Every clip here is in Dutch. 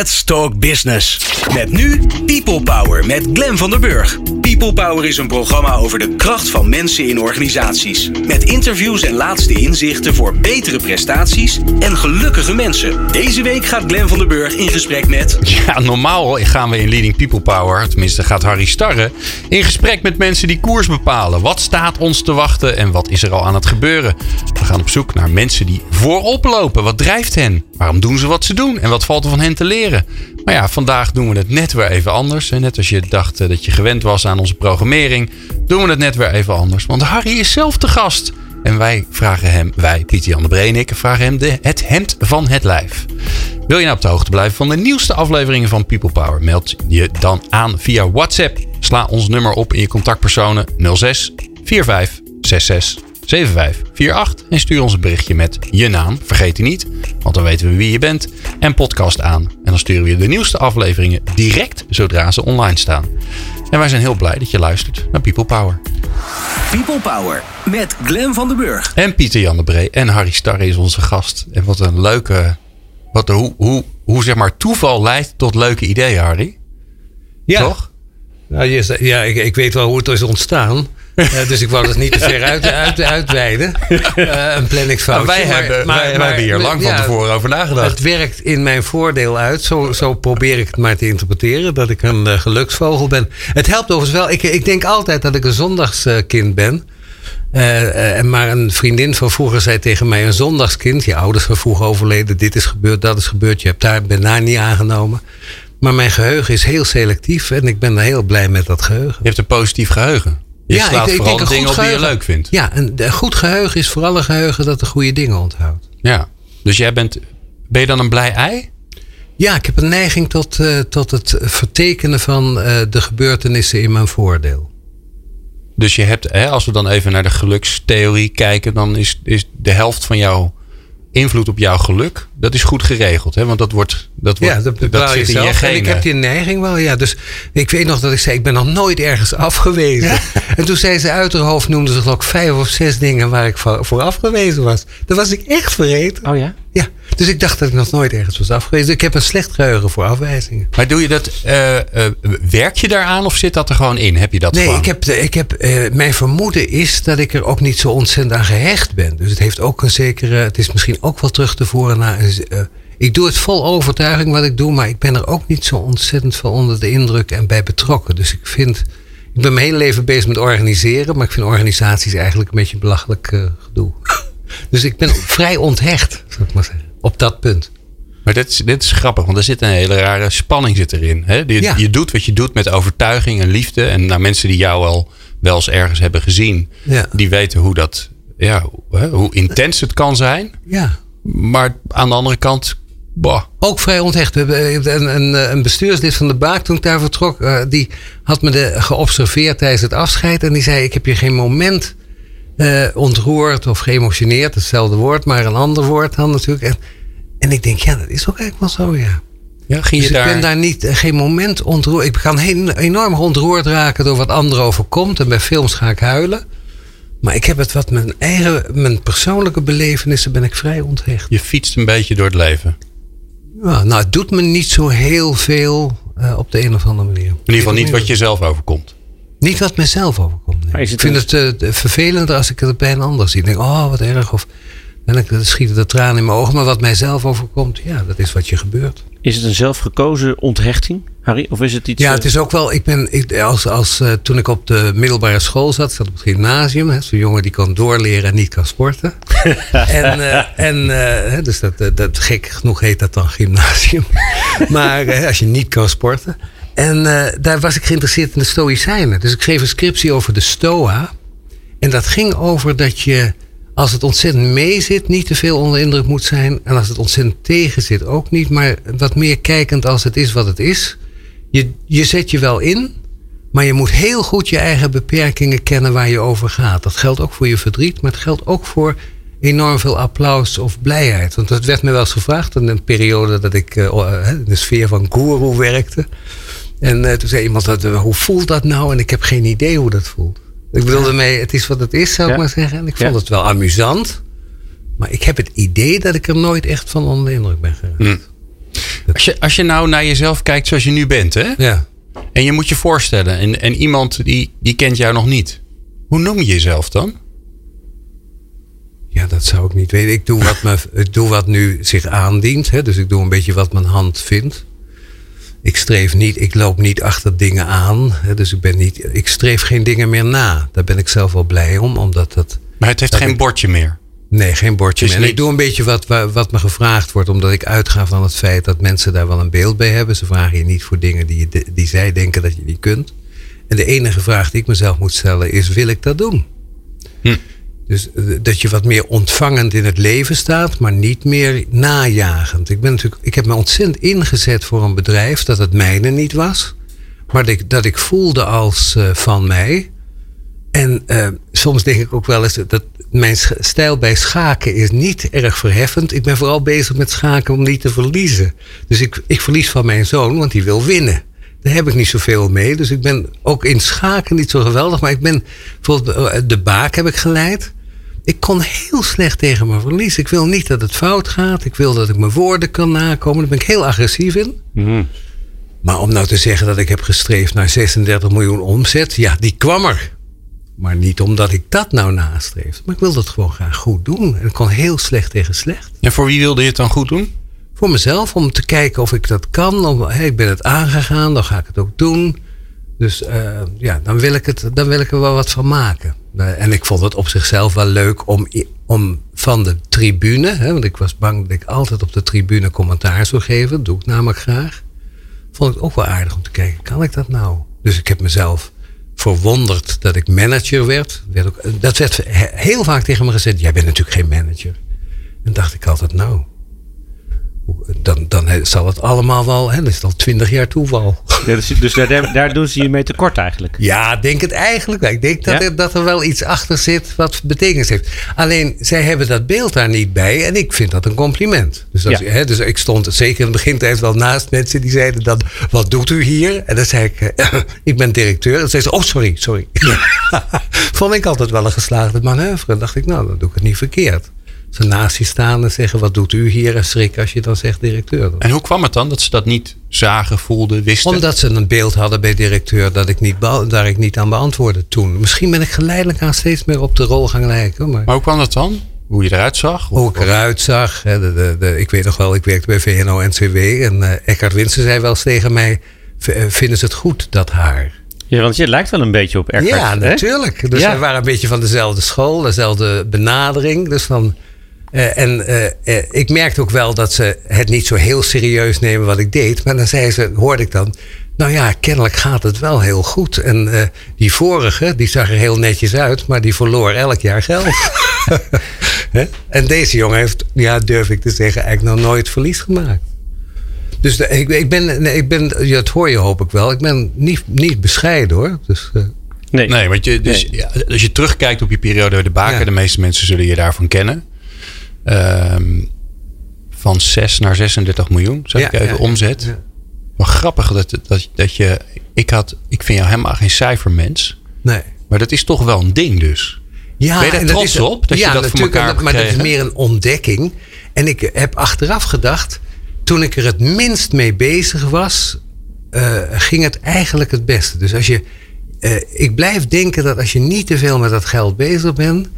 Let's Talk Business. Met nu People Power met Glen van der Burg. People Power is een programma over de kracht van mensen in organisaties. Met interviews en laatste inzichten voor betere prestaties en gelukkige mensen. Deze week gaat Glen van der Burg in gesprek met. Ja, normaal gaan we in Leading People Power, tenminste gaat Harry Starre, in gesprek met mensen die koers bepalen. Wat staat ons te wachten en wat is er al aan het gebeuren? We gaan op zoek naar mensen die voorop lopen. Wat drijft hen? Waarom doen ze wat ze doen? En wat valt er van hen te leren? Maar ja, vandaag doen we het net weer even anders. Net als je dacht eh, dat je gewend was aan onze programmering, doen we het net weer even anders. Want Harry is zelf de gast. En wij vragen hem, wij, Pieter Jan de Bree en ik, vragen hem de, het hemd van het lijf. Wil je nou op de hoogte blijven van de nieuwste afleveringen van People Power? Meld je dan aan via WhatsApp. Sla ons nummer op in je contactpersonen 06 45 66 7548 en stuur ons een berichtje met je naam. Vergeet die niet, want dan weten we wie je bent. En podcast aan. En dan sturen we je de nieuwste afleveringen direct zodra ze online staan. En wij zijn heel blij dat je luistert naar People Power. People Power met Glen van den Burg. En Pieter Jan de Bree en Harry Starre is onze gast. En wat een leuke. Wat, hoe, hoe, hoe zeg maar toeval leidt tot leuke ideeën, Harry. Ja. Toch? Nou, ja, ik, ik weet wel hoe het is ontstaan. Eh, dus ik wou het niet te ver uit, uit, uitweiden. Eh, een planningsfoutje. Nou, wij hebben, wij, wij hebben hier lang van ja, tevoren over nagedacht. Het werkt in mijn voordeel uit. Zo, zo probeer ik het maar te interpreteren. Dat ik een eh, geluksvogel ben. Het helpt overigens wel. Ik, ik denk altijd dat ik een zondagskind ben. En maar een vriendin van vroeger zei tegen mij: een zondagskind. Je ouders zijn vroeg overleden. Dit is gebeurd, dat is gebeurd. Je hebt daar, ben daar niet aangenomen. Maar mijn geheugen is heel selectief. En ik ben er heel blij met dat geheugen. Je hebt een positief geheugen. Je Ja, slaat ik- ik vooral denk de dingen op die je leuk vindt. Ja, een, goed geheugen is vooral een geheugen dat de goede dingen onthoudt. Ja. Dus jij bent. Ben je dan een blij ei? Ja, ik heb een neiging tot, eh, tot het vertekenen van eh, de gebeurtenissen in mijn voordeel. Dus je hebt, hè, als we dan even naar de gelukstheorie kijken, dan is, is de helft van jouw invloed op jouw geluk, dat is goed geregeld. Hè? Want dat wordt, dat wordt, ja, dat bepaal je zit in je zelf. En ik heb die neiging wel, ja. Dus ik weet nog dat ik zei, ik ben nog nooit ergens afgewezen. En toen zei ze uit haar hoofd, noemde ze geloof ik vijf of zes dingen waar ik voor voor afgewezen was. Dat was ik echt vergeten. Oh ja? Ja, dus ik dacht dat ik nog nooit ergens was afgewezen. Ik heb een slecht geheugen voor afwijzingen. Maar doe je dat, eh, eh, werk je daaraan of zit dat er gewoon in? Heb je dat Nee, gewoon? ik heb, ik heb, eh, mijn vermoeden is dat ik er ook niet zo ontzettend aan gehecht ben. Dus het heeft ook een zekere. Het is misschien ook wel terug te voeren naar. eh, ik doe het vol overtuiging wat ik doe, maar ik ben er ook niet zo ontzettend van onder de indruk en bij betrokken. Dus ik vind. Ik ben mijn hele leven bezig met organiseren, maar ik vind organisaties eigenlijk een beetje een belachelijk eh, gedoe. Dus ik ben vrij onthecht, zou ik maar zeggen, op dat punt. Maar dit is, dit is grappig, want er zit een hele rare spanning zit erin. Hè? Je, Ja. je doet wat je doet met overtuiging en liefde. En naar mensen die jou al wel eens ergens hebben gezien, Ja. die weten hoe dat, ja, hoe, intens het kan zijn. Ja, Maar aan de andere kant, bah, Ook vrij onthecht. We hebben een, een, een bestuurslid van de Baak toen ik daar vertrok. eh, die had me de, geobserveerd tijdens het afscheid. En die zei: Ik heb je geen moment eh, ontroerd of geëmotioneerd. Hetzelfde woord, maar een ander woord dan natuurlijk. En, en ik denk: Ja, dat is ook eigenlijk wel zo, ja. ja, ging je Dus daar... ik ben daar niet, eh, geen moment ontroerd. Ik kan heel, enorm ontroerd raken door wat anderen overkomt. En bij films ga ik huilen. Maar ik heb het wat mijn eigen, mijn persoonlijke belevenissen ben ik vrij onthecht. Je fietst een beetje door het leven. Ja, nou, het doet me niet zo heel veel eh, op de een of andere manier. In ieder geval niet wat je zelf overkomt. Niet wat mezelf overkomt. nee. Ik vind een- het eh, vervelender als ik het bij een ander zie. Ik denk, oh, wat erg. Of dan schieten de tranen in mijn ogen. Maar wat mijzelf overkomt, ja, dat is wat je gebeurt. Is het een zelfgekozen onthechting, Harry? Of is het iets... Ja, eh, het is ook wel. Ik ben, ik, als, als, eh, toen ik op de middelbare school zat, zat op het gymnasium. Zo'n jongen die kan doorleren en niet kan sporten. en eh, en eh, dus dat, dat, gek genoeg heet dat dan gymnasium. maar eh, als je niet kan sporten. En eh, daar was ik geïnteresseerd in de Stoïcijnen. Dus ik schreef een scriptie over de Stoa. En dat ging over dat je, als het ontzettend mee zit, niet te veel onder indruk moet zijn. En als het ontzettend tegen zit, ook niet. Maar wat meer kijkend als het is wat het is. Je, je zet je wel in, maar je moet heel goed je eigen beperkingen kennen waar je over gaat. Dat geldt ook voor je verdriet, maar het geldt ook voor enorm veel applaus of blijheid. Want dat werd me wel eens gevraagd in een periode dat ik eh, eh, in de sfeer van guru werkte. En eh, toen zei iemand, dat, eh, hoe voelt dat nou? En ik heb geen idee hoe dat voelt. Ik bedoelde mee, het is wat het is, zou ik maar zeggen. En ik vond Ja. het wel amusant. Maar ik heb het idee dat ik er nooit echt van onder de indruk ben geraakt. Als je, als je nou naar jezelf kijkt zoals je nu bent, hè? Ja. En je moet je voorstellen, en, en iemand die, die kent jou nog niet. Hoe noem je jezelf dan? Ja, dat zou ik niet weten. Ik doe wat, me, ik doe wat nu zich aandient. Hè? Dus ik doe een beetje wat mijn hand vindt. Ik streef niet, ik loop niet achter dingen aan. Hè? Dus ik ben niet, ik streef geen dingen meer na. Daar ben ik zelf wel blij om, omdat dat. Maar het heeft geen ik- bordje meer. Nee, geen bordje Dus meer. En niet- ik doe een beetje wat, wa- wat me gevraagd wordt, omdat ik uitga van het feit dat mensen daar wel een beeld bij hebben. Ze vragen je niet voor dingen die, je, die zij denken dat je niet kunt. En de enige vraag die ik mezelf moet stellen is: wil ik dat doen? Hm. Dus eh, dat je wat meer ontvangend in het leven staat, maar niet meer najagend. Ik, ben natuurlijk, ik heb me ontzettend ingezet voor een bedrijf dat het mijne niet was, maar dat ik, dat ik voelde als eh, van mij. En eh, soms denk ik ook wel eens dat mijn stijl bij schaken is niet erg verheffend. Ik ben vooral bezig met schaken om niet te verliezen. Dus ik, ik verlies van mijn zoon, want die wil winnen. Daar heb ik niet zoveel mee. Dus ik ben ook in schaken niet zo geweldig. Maar ik ben bijvoorbeeld de baak heb ik geleid. Ik kon heel slecht tegen mijn verlies. Ik wil niet dat het fout gaat. Ik wil dat ik mijn woorden kan nakomen. Daar ben ik heel agressief in. Mhm. Maar om nou te zeggen dat ik heb gestreefd naar 36 miljoen omzet, ja, die kwam er. Maar niet omdat ik dat nou nastreefde. Maar ik wilde het gewoon graag goed doen. En ik kon heel slecht tegen slecht. En voor wie wilde je het dan goed doen? Voor mezelf, om te kijken of ik dat kan. Om, hey, ik ben het aangegaan, dan ga ik het ook doen. Dus eh, ja, dan wil, ik het, dan wil ik er wel wat van maken. Eh, en ik vond het op zichzelf wel leuk om, om van de tribune... Hè, want ik was bang dat ik altijd op de tribune commentaar zou geven. Dat doe ik namelijk graag. Vond ik ook wel aardig om te kijken, kan ik dat nou? Dus ik heb mezelf verwonderd dat ik manager werd. werd ook, dat werd he- heel vaak tegen me gezegd. Jij bent natuurlijk geen manager. En dacht ik altijd, nou... Dan, dan zal het allemaal wel... Hè, dan is al twintig jaar toeval. Ja, dus dus daar, daar doen ze je mee tekort eigenlijk. Ja, denk het eigenlijk wel. Ik denk dat, Ja? er, dat er wel iets achter zit wat betekenis heeft. Alleen, zij hebben dat beeld daar niet bij. En ik vind dat een compliment. Dus, Ja. hè, dus ik stond zeker in het begintijd wel naast mensen die zeiden dan... Wat doet u hier? En dan zei ik, eh, ik ben directeur. En dan zei ze, oh sorry, sorry. Vond ik altijd wel een geslaagde manoeuvre. En dacht ik, nou, dan doe ik het niet verkeerd. Ze naast je staan en zeggen, wat doet u hier? En schrik als je dan zegt directeur. En hoe kwam het dan dat ze dat niet zagen, voelden, wisten? Omdat ze een beeld hadden bij directeur dat ik niet daar ik niet aan beantwoordde toen. Misschien ben ik geleidelijk aan steeds meer op de rol gaan lijken. Maar Maar hoe kwam dat dan? Hoe je eruit zag? hoe ik eruit zag. Hè, de, de, de- ik weet nog wel, ik werkte bij VNO-NCW. En eh Eckhard Winsen zei wel eens tegen mij... "V- eh, Vinden ze het goed, dat haar? Ja, want je lijkt wel een beetje op Eckhart. ja, hè? natuurlijk. Dus Ja. we waren een beetje van dezelfde school. Dezelfde benadering. Dus dan... eh, en eh, eh, ik merkte ook wel dat ze het niet zo heel serieus nemen wat ik deed. Maar dan zei ze, hoorde ik dan... Nou ja, kennelijk gaat het wel heel goed. En eh, die vorige, die zag er heel netjes uit, maar die verloor elk jaar geld. Hè? en deze jongen heeft, ja, durf ik te zeggen, eigenlijk nog nooit verlies gemaakt. Dus de- ik, ik ben, nee, ik ben, ja, dat hoor je hoop ik wel. Ik ben niet, niet bescheiden hoor. Dus, eh, Nee. Nee, want je, dus, Nee. ja, als je terugkijkt op je periode bij de baker, Ja. de meeste mensen zullen je daarvan kennen. Ehm, van 6 naar 36 miljoen, zeg Ja, ik even, ja, omzet. ja. Wel grappig dat, dat, dat je... Ik, had, ik vind jou helemaal geen cijfermens. nee. Maar dat is toch wel een ding dus. Ja, Ben je daar en dat trots is- op, dat je ja, dat voor natuurlijk, elkaar dat- hebt Maar dat is meer een ontdekking. En ik heb achteraf gedacht, toen ik er het minst mee bezig was, eh, ging het eigenlijk het beste. Dus als je, eh, ik blijf denken dat als je niet te veel met dat geld bezig bent,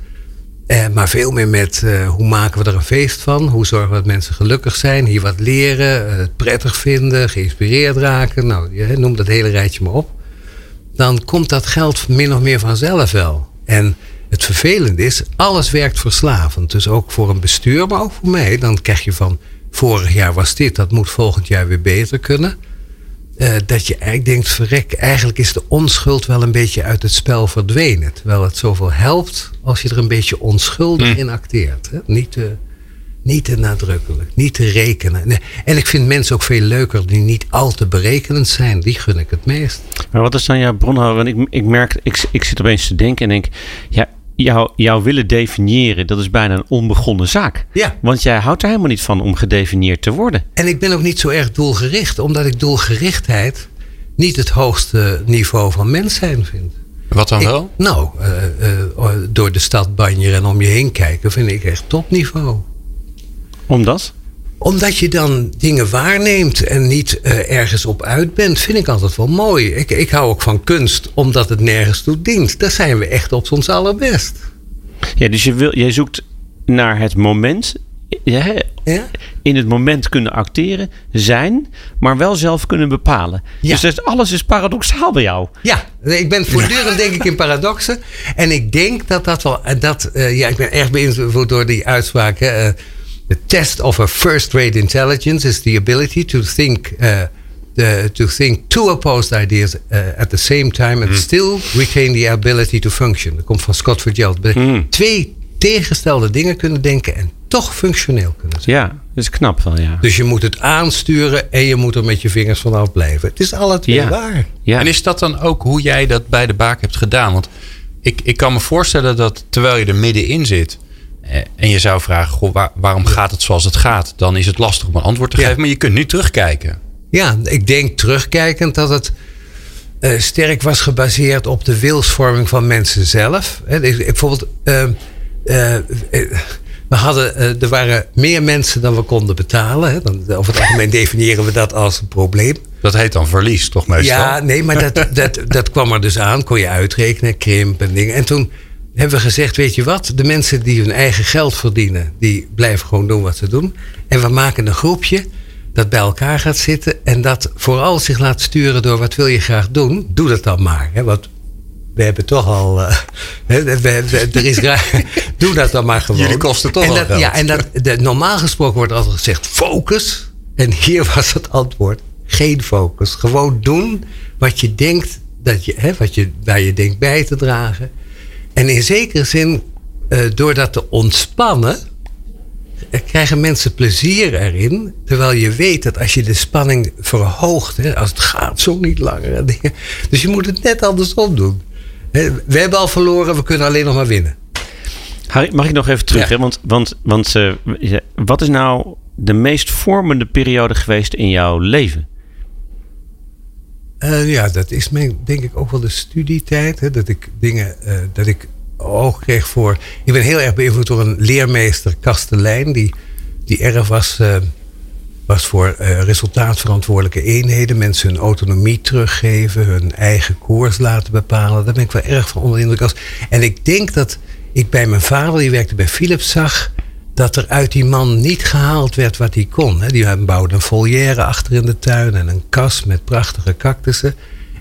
eh, maar veel meer met eh, hoe maken we er een feest van, hoe zorgen we dat mensen gelukkig zijn, hier wat leren, eh, het prettig vinden, geïnspireerd raken, nou, je, noem dat hele rijtje maar op dan komt dat geld min of meer vanzelf wel. En het vervelende is, alles werkt verslavend. Dus ook voor een bestuur, maar ook voor mij. Dan krijg je van, vorig jaar was dit, dat moet volgend jaar weer beter kunnen. Eh, dat je eigenlijk denkt, verrek, eigenlijk is de onschuld wel een beetje uit het spel verdwenen. Terwijl het zoveel helpt als je er een beetje onschuldig in acteert. Hè? Niet, te, niet te nadrukkelijk, niet te rekenen. Nee. En ik vind mensen ook veel leuker die niet al te berekenend zijn. Die gun ik het meest. Maar wat is dan jouw bronhouden? Want ik, ik merk, ik, ik zit opeens te denken en denk, ja, jou, jou willen definiëren, dat is bijna een onbegonnen zaak. Ja. Want jij houdt er helemaal niet van om gedefinieerd te worden. En ik ben ook niet zo erg doelgericht, omdat ik doelgerichtheid niet het hoogste niveau van mens zijn vind. Wat dan Ik- wel? nou, eh, eh, door de stad banjeren en om je heen kijken vind ik echt topniveau. Omdat? Omdat je dan dingen waarneemt en niet uh, ergens op uit bent, vind ik altijd wel mooi. Ik, ik hou ook van kunst omdat het nergens toe dient. Daar zijn we echt op ons allerbest. Ja, dus je wil, jij zoekt naar het moment ja, ja? in het moment kunnen acteren, zijn, maar wel zelf kunnen bepalen. Ja. Dus alles is paradoxaal bij jou. Ja, ik ben voortdurend denk ik in paradoxen. En ik denk dat dat wel, dat, uh, ja, ik ben erg beïnvloed door die uitspraak. Uh, the test of a first-rate intelligence is the ability to think... Uh, the, to think two opposed ideas uh, at the same time and mm. still retain the ability to function. Dat komt van Scott Fitzgerald. Mm. Twee tegengestelde dingen kunnen denken en toch functioneel kunnen zijn. Ja, dat is knap wel, ja. Dus je moet het aansturen en je moet er met je vingers vanaf blijven. Het is alle twee waar. Ja. En is dat dan ook hoe jij dat bij de baak hebt gedaan? Want ik, ik kan me voorstellen dat terwijl je er middenin zit... Eh, en je zou vragen, goh, waarom gaat het zoals het gaat? Dan is het lastig om een antwoord te geven. Maar je kunt nu terugkijken. Ja, ik denk terugkijkend dat het... Uh, sterk was gebaseerd op de wilsvorming van mensen zelf. He, bijvoorbeeld, uh, uh, we hadden, er waren meer mensen dan we konden betalen. Hè. Dan, over het algemeen definiëren we dat als een probleem. Dat heet dan verlies, toch meestal? Ja, nee, maar dat, dat, dat kwam er dus aan. Kon je uitrekenen, krimp en dingen. En toen hebben we gezegd, weet je wat? De mensen die hun eigen geld verdienen... die blijven gewoon doen wat ze doen. En we maken een groepje dat bij elkaar gaat zitten... en dat vooral zich laat sturen door wat wil je graag doen. Doe dat dan maar. Hè? Want we hebben toch al. Uh, er is Doe dat dan maar gewoon. Jullie kosten toch en dat, Ja, en dat, de, normaal gesproken wordt altijd gezegd: focus. En hier was het antwoord: geen focus. Gewoon doen wat je denkt, dat je, hè, wat je, waar je denkt bij te dragen. En in zekere zin, uh, door dat te ontspannen, eh, krijgen mensen plezier erin. Terwijl je weet dat als je de spanning verhoogt, hè, als het gaat zo niet langer. Dingen, dus je moet het net andersom doen. We hebben al verloren, we kunnen alleen nog maar winnen. Harry, mag ik nog even terug? Hè? Want, want, want uh, wat is nou de meest vormende periode geweest in jouw leven? Uh, ja, dat is mijn, denk ik ook wel de studietijd. Hè? Dat ik dingen, uh, dat ik oog kreeg voor. Ik ben heel erg beïnvloed door een leermeester, Kastelein, die, die erg was was voor resultaatverantwoordelijke eenheden. Mensen hun autonomie teruggeven, hun eigen koers laten bepalen. Daar ben ik wel erg van onder indruk. Als. En ik denk dat ik bij mijn vader, die werkte bij Philips, zag dat er uit die man niet gehaald werd wat hij kon. Die bouwde een volière achter in de tuin en een kas met prachtige cactussen.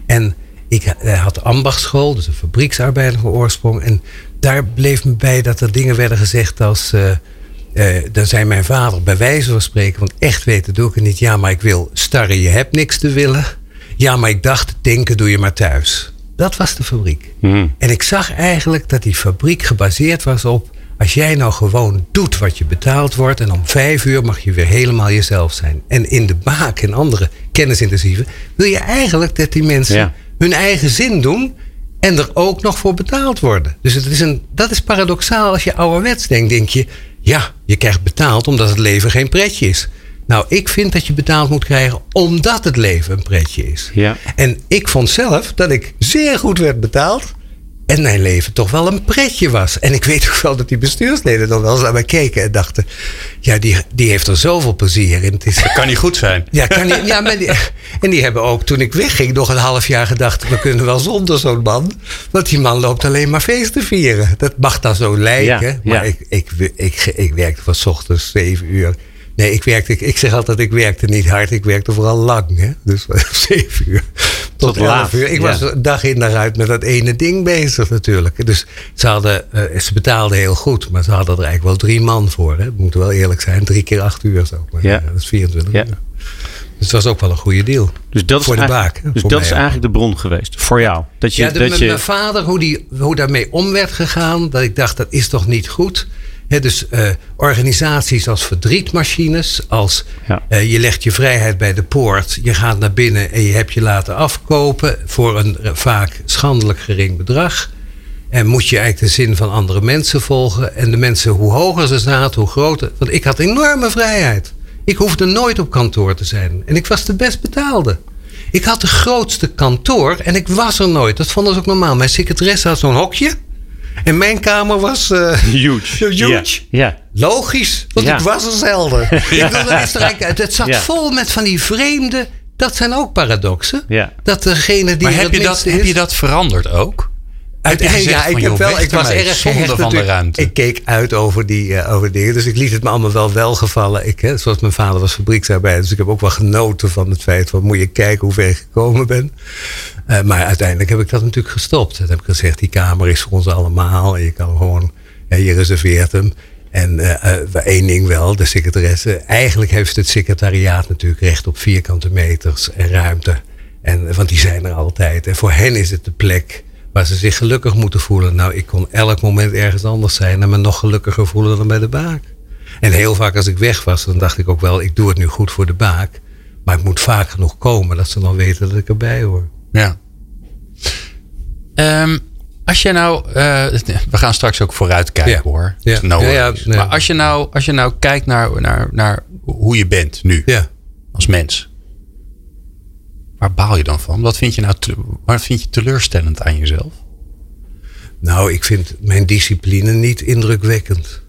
En ik hij had ambachtschool, dus een fabrieksarbeider oorsprong. En daar bleef me bij dat er dingen werden gezegd als... Uh, uh, dan zei mijn vader bij wijze van spreken, want echt weten doe ik het niet. Ja, maar ik wil starren, je hebt niks te willen. Ja, maar ik dacht, denken doe je maar thuis. Dat was de fabriek. Hmm. En ik zag eigenlijk dat die fabriek gebaseerd was op... als jij nou gewoon doet wat je betaald wordt... en om vijf uur mag je weer helemaal jezelf zijn. En in de baak en andere kennisintensieve... wil je eigenlijk dat die mensen hun eigen zin doen... en er ook nog voor betaald worden. Dus het is een, dat is paradoxaal als je ouderwets denkt. Denk je, ja, je krijgt betaald omdat het leven geen pretje is. Nou, ik vind dat je betaald moet krijgen omdat het leven een pretje is. Ja. En ik vond zelf dat ik zeer goed werd betaald. En mijn leven toch wel een pretje was. En ik weet ook wel dat die bestuursleden dan wel eens naar mij keken en dachten: ja, die, die heeft er zoveel plezier in. Het is, dat kan niet goed zijn. Ja, kan niet, ja maar die, en die hebben ook toen ik wegging nog een half jaar gedacht: we kunnen wel zonder zo'n man. Want die man loopt alleen maar feesten vieren. Dat mag dan zo lijken. maar Ik, ik, ik, ik, ik werkte van ochtends zeven uur Nee, ik, werkte, ik, zeg altijd, ik werkte niet hard. Ik werkte vooral lang. Hè? Dus zeven uur tot, elf uur. Ik was dag in dag uit met dat ene ding bezig natuurlijk. Dus ze, hadden, uh, ze betaalden heel goed. Maar ze hadden er eigenlijk wel drie man voor. Hè? Moeten wel eerlijk zijn. Drie keer acht uur zo. Maar, ja. dat is 24 uur. Dus het was ook wel een goede deal. Dus dat voor is, de baak, dus dat is eigenlijk de bron geweest voor jou. Dat je, ja, de, dat je... mijn vader, hoe, die, hoe daarmee om werd gegaan. Dat ik dacht, dat is toch niet goed dus uh, organisaties als verdrietmachines, als uh, je legt je vrijheid bij de poort, je gaat naar binnen en je hebt je laten afkopen voor een uh, vaak schandelijk gering bedrag. En moet je eigenlijk de zin van andere mensen volgen. En de mensen, hoe hoger ze zaten, hoe groter. Want ik had enorme vrijheid. Ik hoefde nooit op kantoor te zijn. En ik was de best betaalde. Ik had de grootste kantoor en ik was er nooit. Dat vonden ze ook normaal. Mijn secretaresse had zo'n hokje. En mijn kamer was... Uh, huge. huge. Ja. logisch, want ik was er zelden. ik het zat vol met van die vreemde... Dat zijn ook paradoxen. Dat degene die maar heb je, dat, heb je dat veranderd ook? Uiteindelijk, ja, ik heb wel, ik was erg zonde van de ruimte. Ik keek uit over die, uh, over dingen, dus ik liet het me allemaal wel welgevallen. Ik, hè, zoals mijn vader was fabrieksarbeider, dus ik heb ook wel genoten van het feit van moet je kijken hoe ver ik gekomen ben. Uh, maar uiteindelijk heb ik dat natuurlijk gestopt. Dat heb ik gezegd, die kamer is voor ons allemaal en je kan gewoon, ja, je reserveert hem. En uh, één ding wel, de secretaresse. Eigenlijk heeft het secretariaat natuurlijk recht op vierkante meters en ruimte. En, want die zijn er altijd. En voor hen is het de plek waar ze zich gelukkig moeten voelen. Nou, ik kon elk moment ergens anders zijn en me nog gelukkiger voelen dan bij de baak. En heel vaak als ik weg was, dan dacht ik ook wel, ik doe het nu goed voor de baak. Maar ik moet vaak genoeg komen dat ze dan weten dat ik erbij hoor. Ja. Um, als je nou, uh, we gaan straks ook vooruit kijken hoor. Ja. ja, ja maar als je nou, als je nou kijkt naar, naar, naar hoe je bent nu als mens. Waar baal je dan van? Wat vind je nou wat vind je teleurstellend aan jezelf? Nou, ik vind mijn discipline niet indrukwekkend.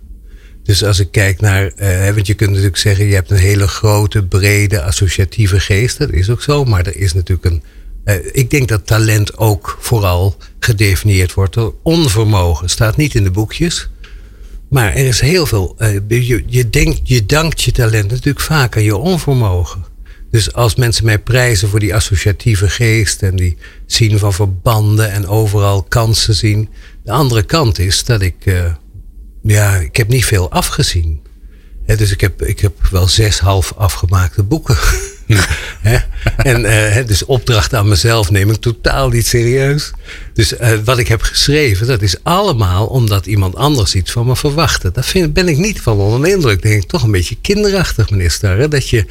Dus als ik kijk naar, uh, want je kunt natuurlijk zeggen, je hebt een hele grote, brede, associatieve geest. Dat is ook zo, maar er is natuurlijk een. Uh, ik denk dat talent ook vooral gedefinieerd wordt door onvermogen. Staat niet in de boekjes. Maar er is heel veel. Uh, je, je, denkt, je dankt je talent natuurlijk vaak aan je onvermogen. Dus als mensen mij prijzen voor die associatieve geest en die zien van verbanden en overal kansen zien. De andere kant is dat ik, uh, ja, ik heb niet veel afgezien. He, dus ik heb, ik heb wel zes half afgemaakte boeken. en uh, dus opdrachten aan mezelf neem ik totaal niet serieus. Dus uh, wat ik heb geschreven, dat is allemaal omdat iemand anders iets van me verwachtte. Daar vind, ben ik niet van onder de indruk. Denk ik toch een beetje kinderachtig, minister. Hè? Dat je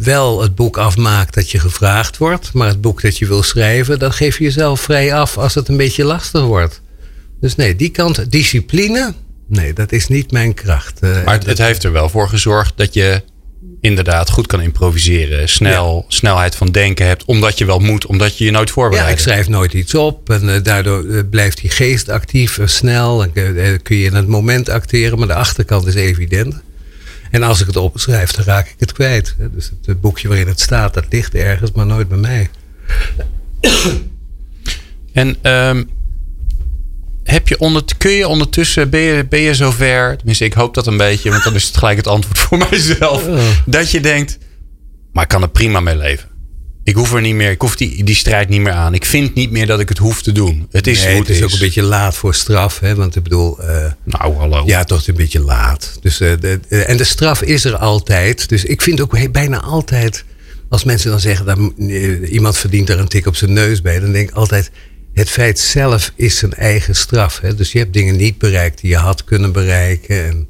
wel het boek afmaakt dat je gevraagd wordt. Maar het boek dat je wil schrijven, dat geef je jezelf vrij af als het een beetje lastig wordt. Dus nee, die kant, discipline, nee, dat is niet mijn kracht. Uh, maar het, het, heeft er wel voor gezorgd dat je inderdaad goed kan improviseren. Snel, snelheid van denken hebt, omdat je wel moet, omdat je je nooit voorbereidt. Ja, ik schrijf nooit iets op en uh, daardoor blijft die geest actief, snel. En kun je in het moment acteren, maar de achterkant is evident. En als ik het opschrijf, dan raak ik het kwijt. Dus het, boekje waarin het staat, dat ligt ergens, maar nooit bij mij. En um, heb je onder, kun je ondertussen, ben je, ben je zover, tenminste ik hoop dat een beetje, want dan is het gelijk het antwoord voor mijzelf, dat je denkt, maar ik kan er prima mee leven. Ik hoef er niet meer, ik hoef die, die strijd niet meer aan. Ik vind niet meer dat ik het hoef te doen. Het is, nee, het is, ook een beetje laat voor straf. Hè? Want ik bedoel. Uh, nou, hallo. Ja, toch een beetje laat. Dus, uh, de, uh, en de straf is er altijd. Dus ik vind ook bijna altijd. Als mensen dan zeggen dat iemand verdient er een tik op zijn neus bij. Dan denk ik altijd. Het feit zelf is zijn eigen straf. Hè? Dus je hebt dingen niet bereikt die je had kunnen bereiken. En,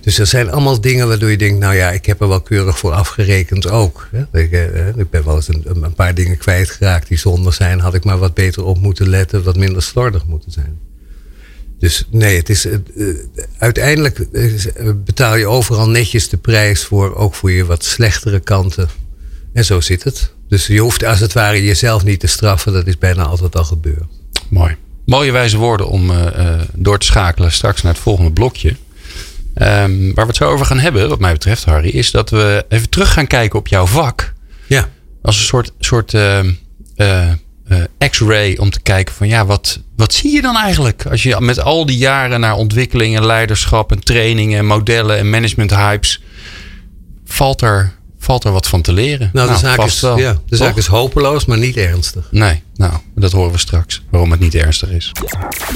dus er zijn allemaal dingen waardoor je denkt, nou ja, ik heb er wel keurig voor afgerekend ook. Ik, eh, ik ben wel eens een, een, paar dingen kwijtgeraakt die zonde zijn. Had ik maar wat beter op moeten letten, wat minder slordig moeten zijn. Dus nee, het is, uh, uiteindelijk betaal je overal netjes de prijs voor, ook voor je wat slechtere kanten. En zo zit het. Dus je hoeft als het ware jezelf niet te straffen. Dat is bijna altijd al gebeurd. Mooi. Mooie wijze woorden om door te schakelen straks naar het volgende blokje. Um, waar we het zo over gaan hebben, wat mij betreft, Harry, is dat we even terug gaan kijken op jouw vak. Ja. Als een soort, soort uh, uh, x-ray om te kijken van ja, wat, wat zie je dan eigenlijk? Als je met al die jaren naar ontwikkeling en leiderschap en trainingen en modellen en management hypes, valt er valt er wat van te leren. Nou, de, nou, zaak, is, Ja, de zaak is hopeloos, maar niet ernstig. Nee, nou, dat horen we straks. Waarom het niet ernstig is.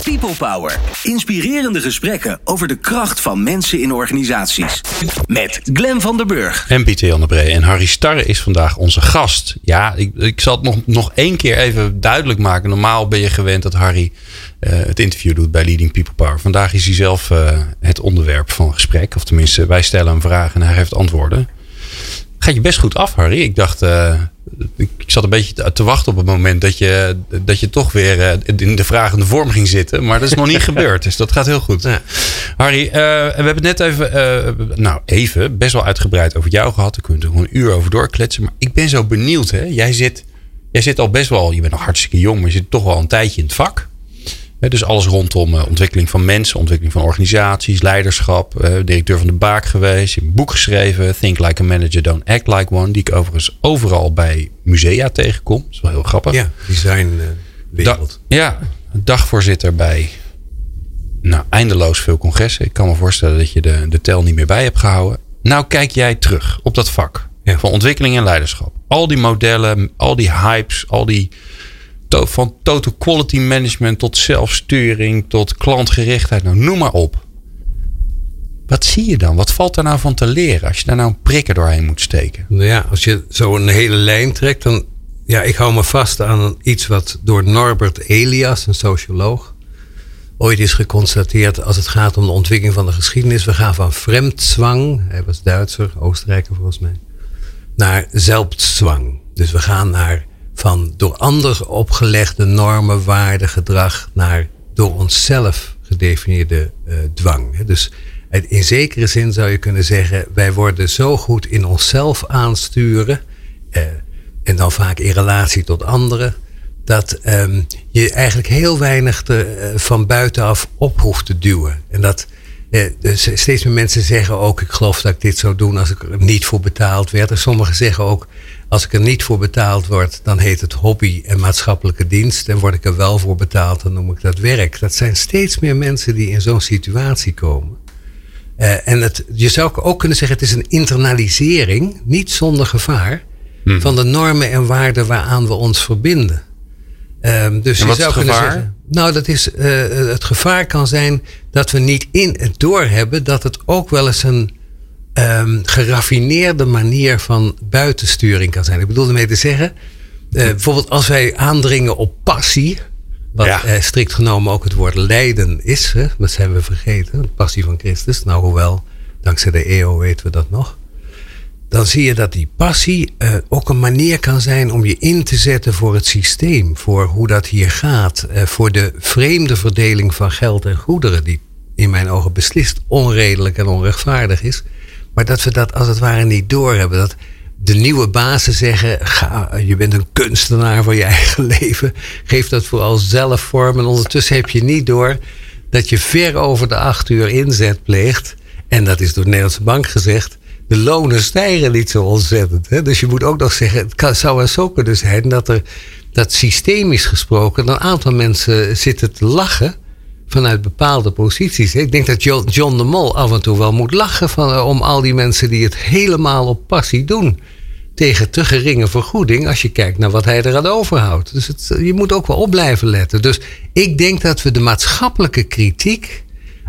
People Power. Inspirerende gesprekken over de kracht van mensen in organisaties. Met Glen van der Burg. En Pieter Jan de Bree. En Harry Starre is vandaag onze gast. Ja, ik, ik zal het nog, nog één keer even duidelijk maken. Normaal ben je gewend dat Harry uh, het interview doet bij Leading People Power. Vandaag is hij zelf uh, het onderwerp van gesprek. Of tenminste, wij stellen hem vragen en hij geeft antwoorden gaat je best goed af, Harry. Ik dacht, uh, ik zat een beetje te, wachten op het moment dat je, dat je toch weer uh, in de vragende vorm ging zitten. Maar dat is nog niet gebeurd. Dus dat gaat heel goed. Ja. Harry, uh, we hebben het net even, nou even, best wel uitgebreid over jou gehad. Daar kunnen we gewoon een uur over doorkletsen. Maar ik ben zo benieuwd. Hè? Jij, zit, jij zit al best wel, je bent nog hartstikke jong, maar je zit toch wel een tijdje in het vak. Dus alles rondom ontwikkeling van mensen, ontwikkeling van organisaties, leiderschap. directeur van de Baak geweest. Een boek geschreven, Think Like a Manager, Don't Act Like One. Die ik overigens overal bij musea tegenkom. Dat is wel heel grappig. Ja, design wereld. ja, dagvoorzitter bij nou, eindeloos veel congressen. Ik kan me voorstellen dat je de, de tel niet meer bij hebt gehouden. Nou kijk jij terug op dat vak van ontwikkeling en leiderschap. Al die modellen, al die hypes, al die van total quality management tot zelfsturing tot klantgerichtheid. Nou, noem maar op. Wat zie je dan? Wat valt daar nou van te leren als je daar nou een prikker doorheen moet steken? Nou ja, als je zo een hele lijn trekt, dan. Ja, ik hou me vast aan iets wat door Norbert Elias, een socioloog, ooit is geconstateerd als het gaat om de ontwikkeling van de geschiedenis. We gaan van Fremdzwang, hij was Duitser, Oostenrijker volgens mij, naar Zelfzwang. Dus we gaan naar van door anderen opgelegde normen, waarden, gedrag naar door onszelf gedefinieerde uh, dwang. Dus in zekere zin zou je kunnen zeggen, wij worden zo goed in onszelf aansturen, uh, en dan vaak in relatie tot anderen, dat um, je eigenlijk heel weinig te, uh, van buitenaf op hoeft te duwen. En dat dus steeds meer mensen zeggen ook, ik geloof dat ik dit zou doen als ik er niet voor betaald werd. En sommigen zeggen ook, als ik er niet voor betaald word, dan heet het hobby en maatschappelijke dienst. En word ik er wel voor betaald, dan noem ik dat werk. Dat zijn steeds meer mensen die in zo'n situatie komen. Uh, en het, je zou ook kunnen zeggen, het is een internalisering, niet zonder gevaar, hmm. van de normen en waarden waaraan we ons verbinden. Um, dus en wat je zou is het gevaar? Zeggen, nou, dat is, uh, het gevaar kan zijn dat we niet in het doorhebben dat het ook wel eens een um, geraffineerde manier van buitensturing kan zijn. Ik bedoel ermee te zeggen, uh, bijvoorbeeld als wij aandringen op passie, wat ja. uh, strikt genomen ook het woord lijden is, hè, dat zijn we vergeten, de passie van Christus. Nou, hoewel, dankzij de EO weten we dat nog dan zie je dat die passie uh, ook een manier kan zijn om je in te zetten voor het systeem, voor hoe dat hier gaat, voor de vreemde verdeling van geld en goederen, die in mijn ogen beslist onredelijk en onrechtvaardig is. Maar dat we dat als het ware niet doorhebben. Dat de nieuwe bazen zeggen: ga, je bent een kunstenaar van je eigen leven. Geef dat vooral zelf vorm. En ondertussen heb je niet door dat je ver over de acht uur inzet pleegt. En dat is door de Nederlandse Bank gezegd de lonen stijgen niet zo ontzettend. Hè? Dus je moet ook nog zeggen, het zou er zo kunnen zijn dat er dat systemisch gesproken een aantal mensen zitten te lachen vanuit bepaalde posities. Ik denk dat John, de Mol af en toe wel moet lachen van, eh, om al die mensen die het helemaal op passie doen. Tegen te geringe vergoeding als je kijkt naar wat hij eraan overhoudt. Dus het, je moet ook wel op blijven letten. Dus ik denk dat we de maatschappelijke kritiek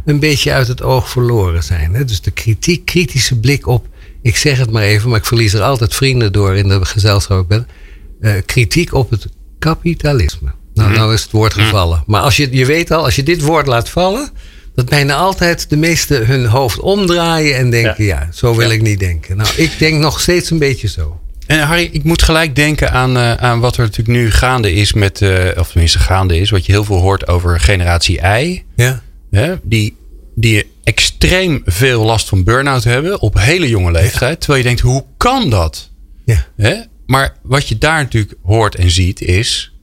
een beetje uit het oog verloren zijn. Dus de kritiek, kritische blik op, ik zeg het maar even, maar ik verlies er altijd vrienden door in de gezelschap ben. Uh, kritiek op het kapitalisme. Nou, mhm. nou is het woord mhm. gevallen. Maar als je, je weet al, als je dit woord laat vallen, dat bijna altijd de meesten hun hoofd omdraaien en denken: ja, zo wil ik niet denken. Nou, ik denk nog steeds een beetje zo. En Harry, ik moet gelijk denken aan, uh, aan wat er natuurlijk nu gaande is met, uh, of tenminste gaande is, wat je heel veel hoort over generatie I. Ja hè, die, die extreem veel last van burn-out hebben op hele jonge leeftijd. Terwijl je denkt, hoe kan dat? Ja. Hè? Maar wat je daar natuurlijk hoort en ziet is,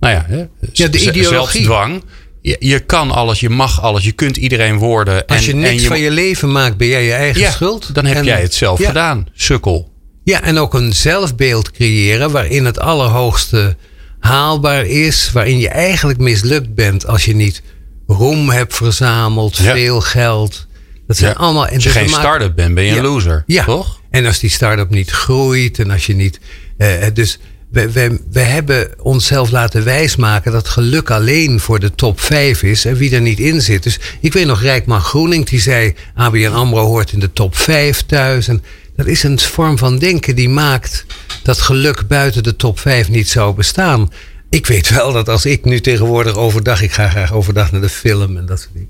nou ja, hè, ja de ideologie. zelfdwang. Je, je, kan alles, je mag alles, je kunt iedereen worden. Als je niks van je leven maakt, ben jij je eigen ja, schuld. Dan heb jij het zelf gedaan, sukkel. Ja, en ook een zelfbeeld creëren waarin het allerhoogste haalbaar is. Waarin je eigenlijk mislukt bent als je niet roem hebt verzameld, veel geld. Dat zijn allemaal. als je dus geen start-up bent, ben je een loser. Ja. Toch? En als die start-up niet groeit en als je niet. Uh, dus we, we, hebben onszelf laten wijsmaken dat geluk alleen voor de top 5 is en wie er niet in zit. Dus ik weet nog, Rijkman Groening, die zei: ABN Amro hoort in de top 5 thuis. En dat is een vorm van denken die maakt dat geluk buiten de top 5 niet zou bestaan ik weet wel dat als ik nu tegenwoordig overdag, ik ga graag overdag naar de film en dat soort dingen.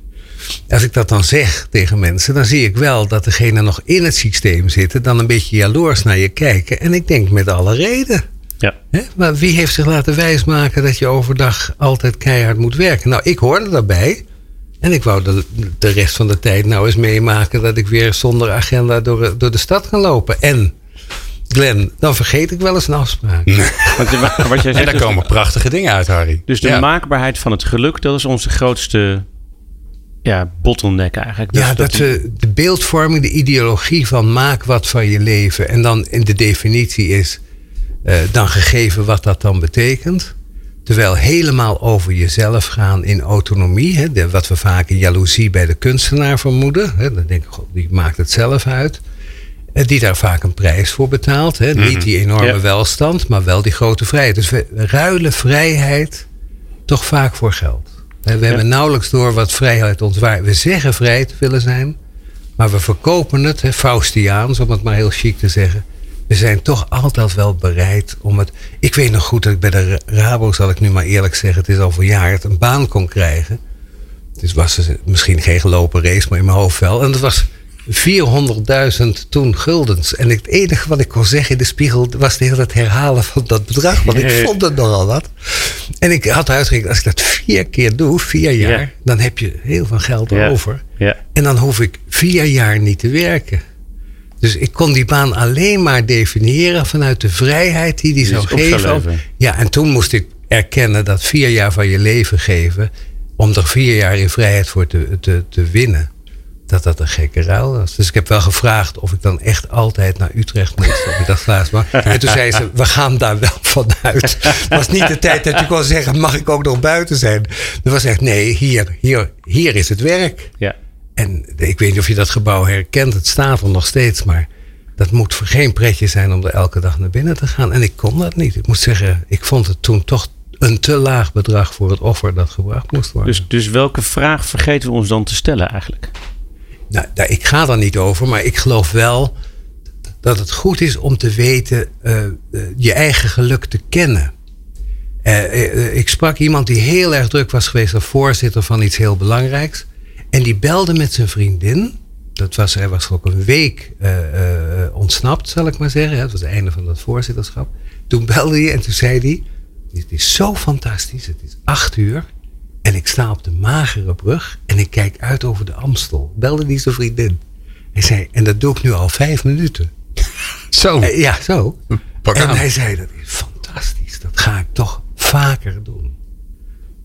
Als ik dat dan zeg tegen mensen, dan zie ik wel dat degene nog in het systeem zitten, dan een beetje jaloers naar je kijken. En ik denk met alle reden. Ja. Maar wie heeft zich laten wijsmaken dat je overdag altijd keihard moet werken? Nou, ik hoorde daarbij. En ik wou de, de rest van de tijd nou eens meemaken dat ik weer zonder agenda door, door de stad ga lopen. En Glenn, dan vergeet ik wel eens een afspraak. wat, wat jij zegt, en daar komen prachtige dingen uit, Harry. Dus de maakbaarheid van het geluk, dat is onze grootste ja, bottleneck eigenlijk. Dus ja, dat, we de beeldvorming, de ideologie van maak wat van je leven. En dan in de definitie is uh, dan gegeven wat dat dan betekent. Terwijl helemaal over jezelf gaan in autonomie. Hè, wat we vaak in jaloezie bij de kunstenaar vermoeden. Hè, dan denk ik, god, die maakt het zelf uit. Eh, die daar vaak een prijs voor betaalt. Hè. Niet mhm. die enorme welstand, maar wel die grote vrijheid. Dus we ruilen vrijheid toch vaak voor geld. We hebben nauwelijks door wat vrijheid ons waard. We zeggen vrij te willen zijn, maar we verkopen het, hè, Faustiaans, om het maar heel chic te zeggen. We zijn toch altijd wel bereid om het. Ik weet nog goed dat ik bij de Rabo, zal ik nu maar eerlijk zeggen, het is al verjaard, een baan kon krijgen. Het was misschien geen gelopen race, maar in mijn hoofd wel. En dat was 400.000 toen guldens. En het enige wat ik kon zeggen in de spiegel was de hele tijd herhalen van dat bedrag. Want ik vond het nogal wat. En ik had uitgerekend, als ik dat vier keer doe, vier jaar, dan heb je heel veel geld over. En dan hoef ik vier jaar niet te werken. Dus ik kon die baan alleen maar definiëren vanuit de vrijheid die die zou geven. Ja, en toen moest ik erkennen dat vier jaar van je leven geven, om er vier jaar in vrijheid voor te, te, te winnen dat dat een gekke ruil was. Dus ik heb wel gevraagd of ik dan echt altijd naar Utrecht moest. Glaas maar. En toen zei ze, we gaan daar wel vanuit. Het was niet de tijd dat je kon zeggen, mag ik ook nog buiten zijn? Er was echt, nee, hier, hier, hier is het werk. Ja. En ik weet niet of je dat gebouw herkent. Het staat er nog steeds, maar dat moet voor geen pretje zijn om er elke dag naar binnen te gaan. En ik kon dat niet. Ik moet zeggen, ik vond het toen toch een te laag bedrag voor het offer dat gebracht moest worden. Dus, dus welke vraag vergeten we ons dan te stellen eigenlijk? Nou, ik ga daar niet over, maar ik geloof wel dat het goed is om te weten uh, je eigen geluk te kennen. Uh, ik sprak iemand die heel erg druk was geweest als voorzitter van iets heel belangrijks. En die belde met zijn vriendin. Dat was, hij was ook een week ontsnapt, zal ik maar zeggen. Het was het einde van dat voorzitterschap. Toen belde hij en toen zei hij: Het is zo fantastisch, het is acht uur. En ik sta op de magere brug en ik kijk uit over de Amstel. Belde die zijn vriendin. Hij zei, en dat doe ik nu al vijf minuten. Zo? Eh, ja, zo. en hij zei, dat is fantastisch. Dat ga ik toch vaker doen.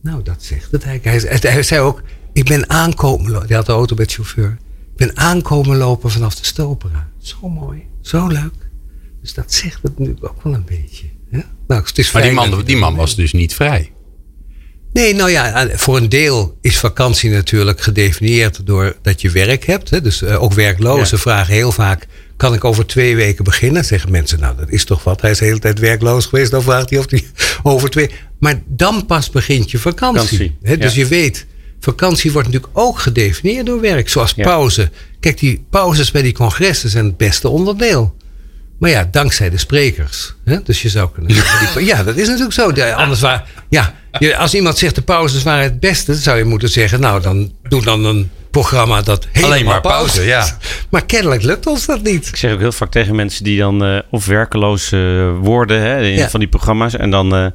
Nou, dat zegt het eigenlijk. Hij, hij zei ook, ik ben aankomen lopen. Hij had de auto met chauffeur. Ik ben aankomen lopen vanaf de Stopera. Zo mooi, zo leuk. Dus dat zegt het nu ook wel een beetje. Nou, het is maar die man, die man was dus niet vrij. Nee, nou ja, voor een deel is vakantie natuurlijk gedefinieerd door dat je werk hebt. Hè? Dus uh, ook werklozen vragen heel vaak: kan ik over twee weken beginnen? Zeggen mensen, nou dat is toch wat. Hij is de hele tijd werkloos geweest. Dan vraagt hij of hij over twee. Maar dan pas begint je vakantie. hè? Dus je weet, vakantie wordt natuurlijk ook gedefinieerd door werk. Zoals pauze. Kijk, die pauzes bij die congressen zijn het beste onderdeel. Maar ja, dankzij de sprekers. Hè? Dus je zou kunnen ja, dat is natuurlijk zo. Anders waar, ja, als iemand zegt de pauzes waren het beste, dan zou je moeten zeggen: Nou, dan doe dan een programma dat helemaal Alleen maar pauze. ja. Maar kennelijk lukt ons dat niet. Ik zeg ook heel vaak tegen mensen die dan uh, of werkeloos uh, worden hè, in van die programma's. En dan uh,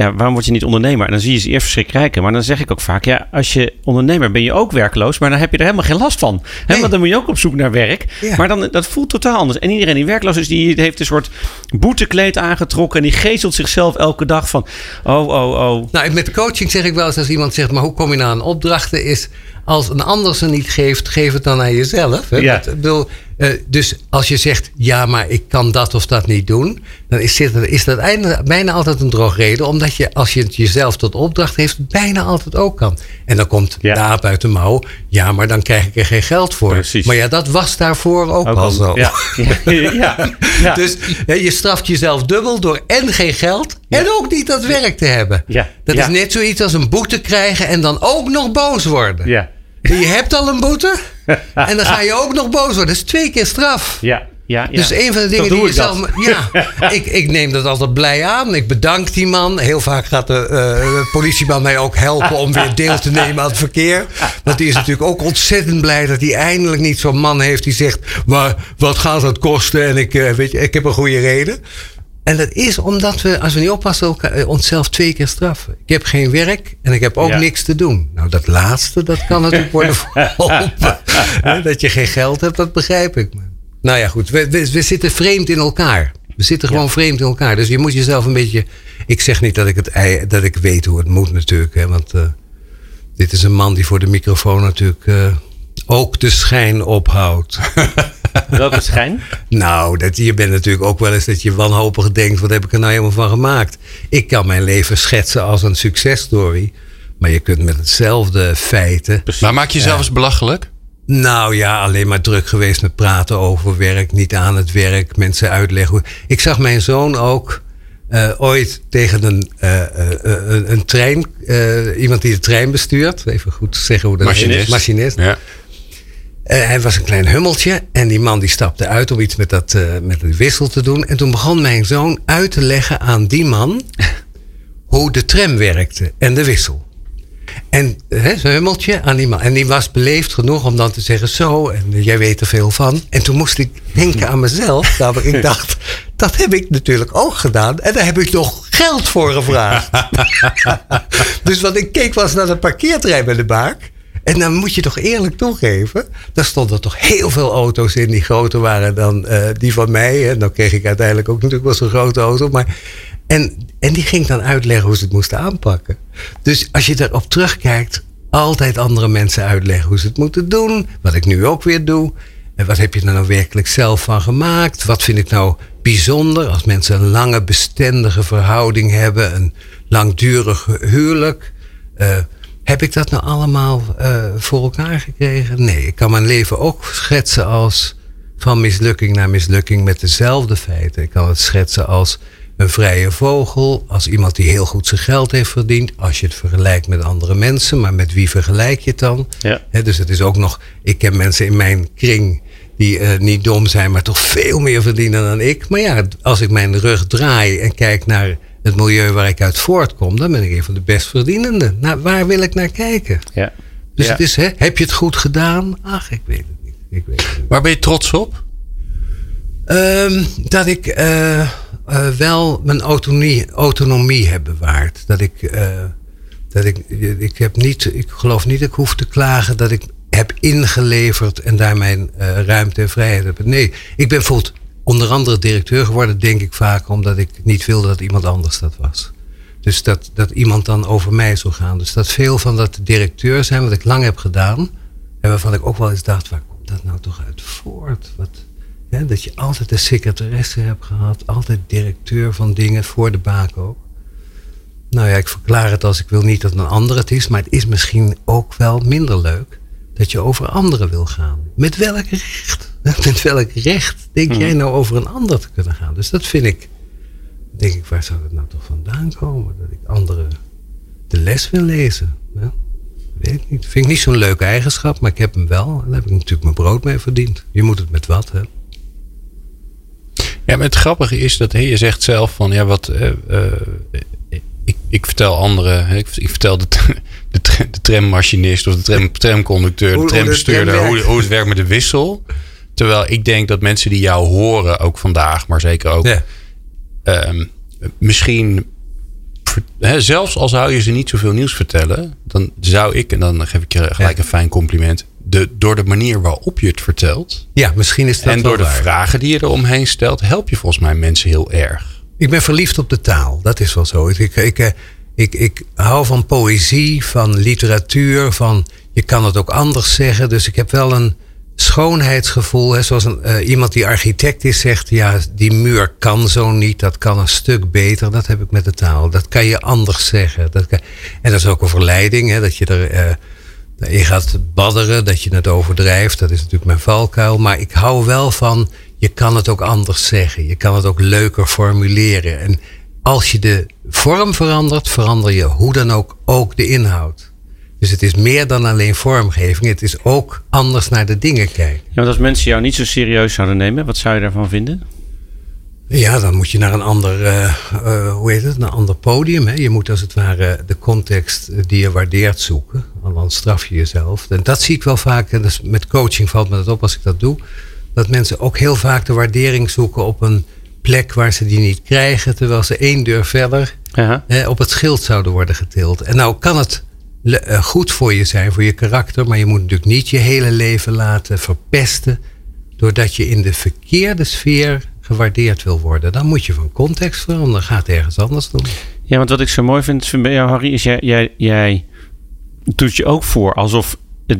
ja, waarom word je niet ondernemer? En dan zie je ze eerst verschrikkelijk Maar dan zeg ik ook vaak, ja, als je ondernemer ben je ook werkloos, maar dan heb je er helemaal geen last van. Hè? Want dan moet je ook op zoek naar werk. Maar dan, dat voelt totaal anders. En iedereen die werkloos is, die heeft een soort boetekleed aangetrokken en die geestelt zichzelf elke dag van, oh, oh, oh. Nou, met coaching zeg ik wel eens als iemand zegt, maar hoe kom je nou aan opdrachten? Is als een ander ze niet geeft, geef het dan aan jezelf. Hè? Ja. Bedoel, uh, dus als je zegt, ja, maar ik kan dat of dat niet doen, dan is, dit, is dat bijna altijd een drogreden. Omdat je, als je het jezelf tot opdracht heeft, bijna altijd ook kan. En dan komt ja. de aap uit de mouw. Ja, maar dan krijg ik er geen geld voor. Precies. Maar ja, dat was daarvoor ook, ook al zo. Ja. dus je straft jezelf dubbel door en geen geld en ook niet dat werk te hebben. Dat is net zoiets als een boete krijgen en dan ook nog boos worden. Ja. Je hebt al een boete en dan ga je ook nog boos worden. Dat is twee keer straf. Ja. Ja, ja. Dus een van de dingen die je zelf. Ja, ik, ik neem dat altijd blij aan. Ik bedank die man. Heel vaak gaat de, uh, politieman mij ook helpen om weer deel te nemen aan het verkeer. Want die is natuurlijk ook ontzettend blij dat hij eindelijk niet zo'n man heeft die zegt: maar wat gaat het kosten? En ik, uh, weet je, ik heb een goede reden. En dat is omdat we, als we niet oppassen, eh, onszelf twee keer straffen. Ik heb geen werk en ik heb ook niks te doen. Nou, dat laatste, dat kan natuurlijk worden verholpen. dat je geen geld hebt, dat begrijp ik. Nou ja, goed. We, we, zitten vreemd in elkaar. We zitten gewoon vreemd in elkaar. Dus je moet jezelf een beetje. Ik zeg niet dat ik, het, dat ik weet hoe het moet, natuurlijk. Hè, want uh, dit is een man die voor de microfoon natuurlijk uh, ook de schijn ophoudt. Welke schijn? nou, dat, je bent natuurlijk ook wel eens dat je wanhopig denkt: wat heb ik er nou helemaal van gemaakt? Ik kan mijn leven schetsen als een successtory. Maar je kunt met hetzelfde feiten. Maar maak je jezelf eens belachelijk? Nou ja, alleen maar druk geweest met praten over werk, niet aan het werk, mensen uitleggen. Ik zag mijn zoon ook uh, ooit tegen een, uh, uh, een trein, iemand die de trein bestuurt. Even goed zeggen hoe dat Machinist. is. Machinist. Ja. Hij was een klein hummeltje en die man die stapte uit om iets met, dat, met de wissel te doen. En toen begon mijn zoon uit te leggen aan die man hoe de tram werkte en de wissel. En zo'n hummeltje aan die man. En die was beleefd genoeg om dan te zeggen: Zo, en jij weet er veel van. En toen moest ik denken aan mezelf. Namelijk, ik dacht: Dat heb ik natuurlijk ook gedaan. En daar heb ik nog geld voor gevraagd. dus wat ik keek was naar de parkeertrein bij de baak. En dan moet je toch eerlijk toegeven. Daar stonden toch heel veel auto's in die groter waren dan uh, die van mij. En dan kreeg ik uiteindelijk ook natuurlijk wel zo'n grote auto. Maar en, en die ging dan uitleggen hoe ze het moesten aanpakken. Dus als je erop terugkijkt, altijd andere mensen uitleggen hoe ze het moeten doen. Wat ik nu ook weer doe. En wat heb je er nou werkelijk zelf van gemaakt? Wat vind ik nou bijzonder als mensen een lange bestendige verhouding hebben, een langdurig huwelijk? Uh, heb ik dat nou allemaal uh, voor elkaar gekregen? Nee, ik kan mijn leven ook schetsen als van mislukking naar mislukking met dezelfde feiten. Ik kan het schetsen als een vrije vogel, als iemand die heel goed zijn geld heeft verdiend, als je het vergelijkt met andere mensen, maar met wie vergelijk je het dan? Ja. dus het is ook nog, ik ken mensen in mijn kring die uh, niet dom zijn, maar toch veel meer verdienen dan ik. Maar ja, als ik mijn rug draai en kijk naar het milieu waar ik uit voortkom, dan ben ik een van de best verdienende. Nou, waar wil ik naar kijken? Ja. Dus het is, hè, heb je het goed gedaan? Ach, ik weet het niet. Ik weet het niet. Waar ben je trots op? Um, dat ik. Uh, uh, wel mijn autonomie, autonomie heb bewaard. Dat ik, uh, dat ik, ik heb niet, ik geloof niet dat ik hoef te klagen dat ik heb ingeleverd en daar mijn ruimte en vrijheid heb. Nee, ik ben bijvoorbeeld onder andere directeur geworden, denk ik vaak, omdat ik niet wilde dat iemand anders dat was. Dus dat, dat iemand dan over mij zou gaan. Dus dat veel van dat directeur zijn, wat ik lang heb gedaan, en waarvan ik ook wel eens dacht, waar komt dat nou toch uit voort? Wat, dat je altijd de secretaresse hebt gehad, altijd directeur van dingen voor de baak ook. Nou ja, ik verklaar het als ik wil niet dat een ander het is, maar het is misschien ook wel minder leuk dat je over anderen wil gaan. Met welk recht? Met welk recht denk jij nou over een ander te kunnen gaan? Dus dat vind ik, denk ik, waar zou dat nou toch vandaan komen? Dat ik anderen de les wil lezen. Ja, weet ik niet. Vind ik niet zo'n leuke eigenschap, maar ik heb hem wel. En daar heb ik natuurlijk mijn brood mee verdiend. Je moet het met wat, hè? Ja, maar het grappige is dat je zegt zelf van ja, wat. Uh, ik, ik vertel anderen, ik, ik vertel de, de, de trammachinist of de tram, tramconducteur, de trambestuurder, hoe, hoe, het werkt met de wissel. Terwijl ik denk dat mensen die jou horen, ook vandaag, maar zeker ook, ja. um, misschien, zelfs al zou je ze niet zoveel nieuws vertellen, dan zou ik, en dan geef ik je gelijk een fijn compliment, de, door de manier waarop je het vertelt. Ja, misschien is dat En door de vragen die je eromheen stelt, help je volgens mij mensen heel erg. Ik ben verliefd op de taal. Dat is wel zo. Ik, ik, ik, ik, ik hou van poëzie, van literatuur, van je kan het ook anders zeggen. Dus ik heb wel een schoonheidsgevoel. Hè, zoals een, uh, iemand die architect is zegt, ja, die muur kan zo niet. Dat kan een stuk beter. Dat heb ik met de taal. Dat kan je anders zeggen. Dat en dat is ook een verleiding, hè, dat je er... Uh, je gaat badderen, dat je het overdrijft. Dat is natuurlijk mijn valkuil. Maar ik hou wel van, je kan het ook anders zeggen. Je kan het ook leuker formuleren. En als je de vorm verandert, verander je hoe dan ook ook de inhoud. Dus het is meer dan alleen vormgeving. Het is ook anders naar de dingen kijken. Ja, want als mensen jou niet zo serieus zouden nemen, wat zou je daarvan vinden? Ja, dan moet je naar een ander, uh, uh, hoe heet het, een ander podium. Hè? Je moet als het ware de context die je waardeert zoeken. Dan straf je jezelf. En dat zie ik wel vaak, en dus met coaching valt me dat op als ik dat doe. Dat mensen ook heel vaak de waardering zoeken op een plek waar ze die niet krijgen. Terwijl ze één deur verder hè, op het schild zouden worden getild. En nou kan het goed voor je zijn, voor je karakter. Maar je moet natuurlijk niet je hele leven laten verpesten. Doordat je in de verkeerde sfeer gewaardeerd wil worden, dan moet je van context veranderen. Gaat ergens anders doen. Ja, want wat ik zo mooi vind van jou, Harry, is jij, jij, jij doet je ook voor alsof het,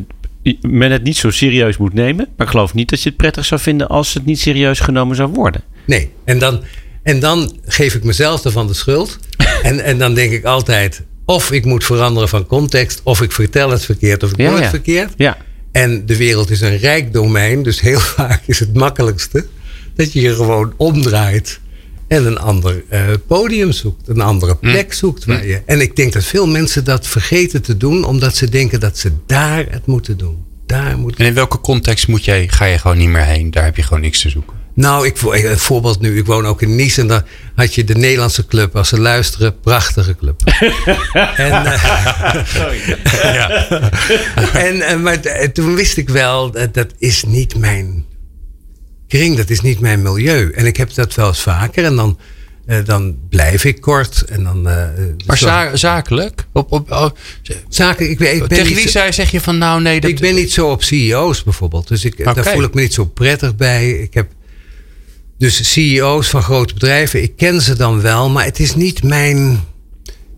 men het niet zo serieus moet nemen. Maar ik geloof niet dat je het prettig zou vinden als het niet serieus genomen zou worden. Nee, en dan, en dan geef ik mezelf ervan de schuld. en, en dan denk ik altijd, of ik moet veranderen van context, of ik vertel het verkeerd of ik doe het verkeerd. Ja. En de wereld is een rijk domein, dus heel vaak is het makkelijkste dat je je gewoon omdraait en een ander uh, podium zoekt, een andere hm. plek zoekt. Waar hm. je, en ik denk dat veel mensen dat vergeten te doen, omdat ze denken dat ze daar het moeten doen. Daar moet en in welke context moet jij, ga je gewoon niet meer heen? Daar heb je gewoon niks te zoeken. Nou, ik, een voorbeeld nu. Ik woon ook in Nice en dan had je de Nederlandse club. Als ze luisteren, prachtige club. en, uh, Sorry. ja. en, uh, maar toen wist ik wel, dat, dat is niet mijn kring, dat is niet mijn milieu. En ik heb dat wel eens vaker en dan, uh, dan blijf ik kort. En dan, uh, maar za zakelijk? Op, op, oh, zakelijk ik, ik ben Tegen wie zei, zeg je van nou nee... Dat... Ik ben niet zo op CEO's bijvoorbeeld. Dus ik, daar voel ik me niet zo prettig bij. Ik heb dus CEO's van grote bedrijven, ik ken ze dan wel, maar het is niet mijn.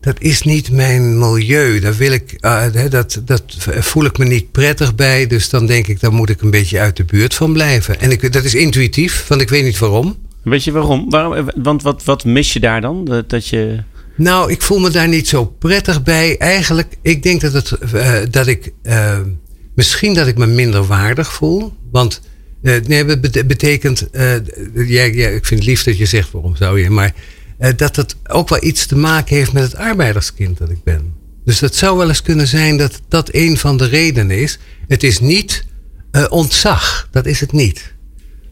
Dat is niet mijn milieu. Daar wil ik, uh, dat, dat voel ik me niet prettig bij. Dus dan denk ik, daar moet ik een beetje uit de buurt van blijven. En ik, dat is intuïtief, want ik weet niet waarom. Weet je waarom? waarom want wat, wat mis je daar dan? Dat, dat je... Nou, ik voel me daar niet zo prettig bij. Eigenlijk, ik denk dat, het, uh, dat ik. Uh, misschien dat ik me minder waardig voel. Want nee, het betekent, uh, ja, ja, ik vind het lief dat je zegt waarom zou je, maar uh, dat het ook wel iets te maken heeft met het arbeiderskind dat ik ben. Dus dat zou wel eens kunnen zijn dat dat een van de redenen is. Het is niet ontzag, dat is het niet.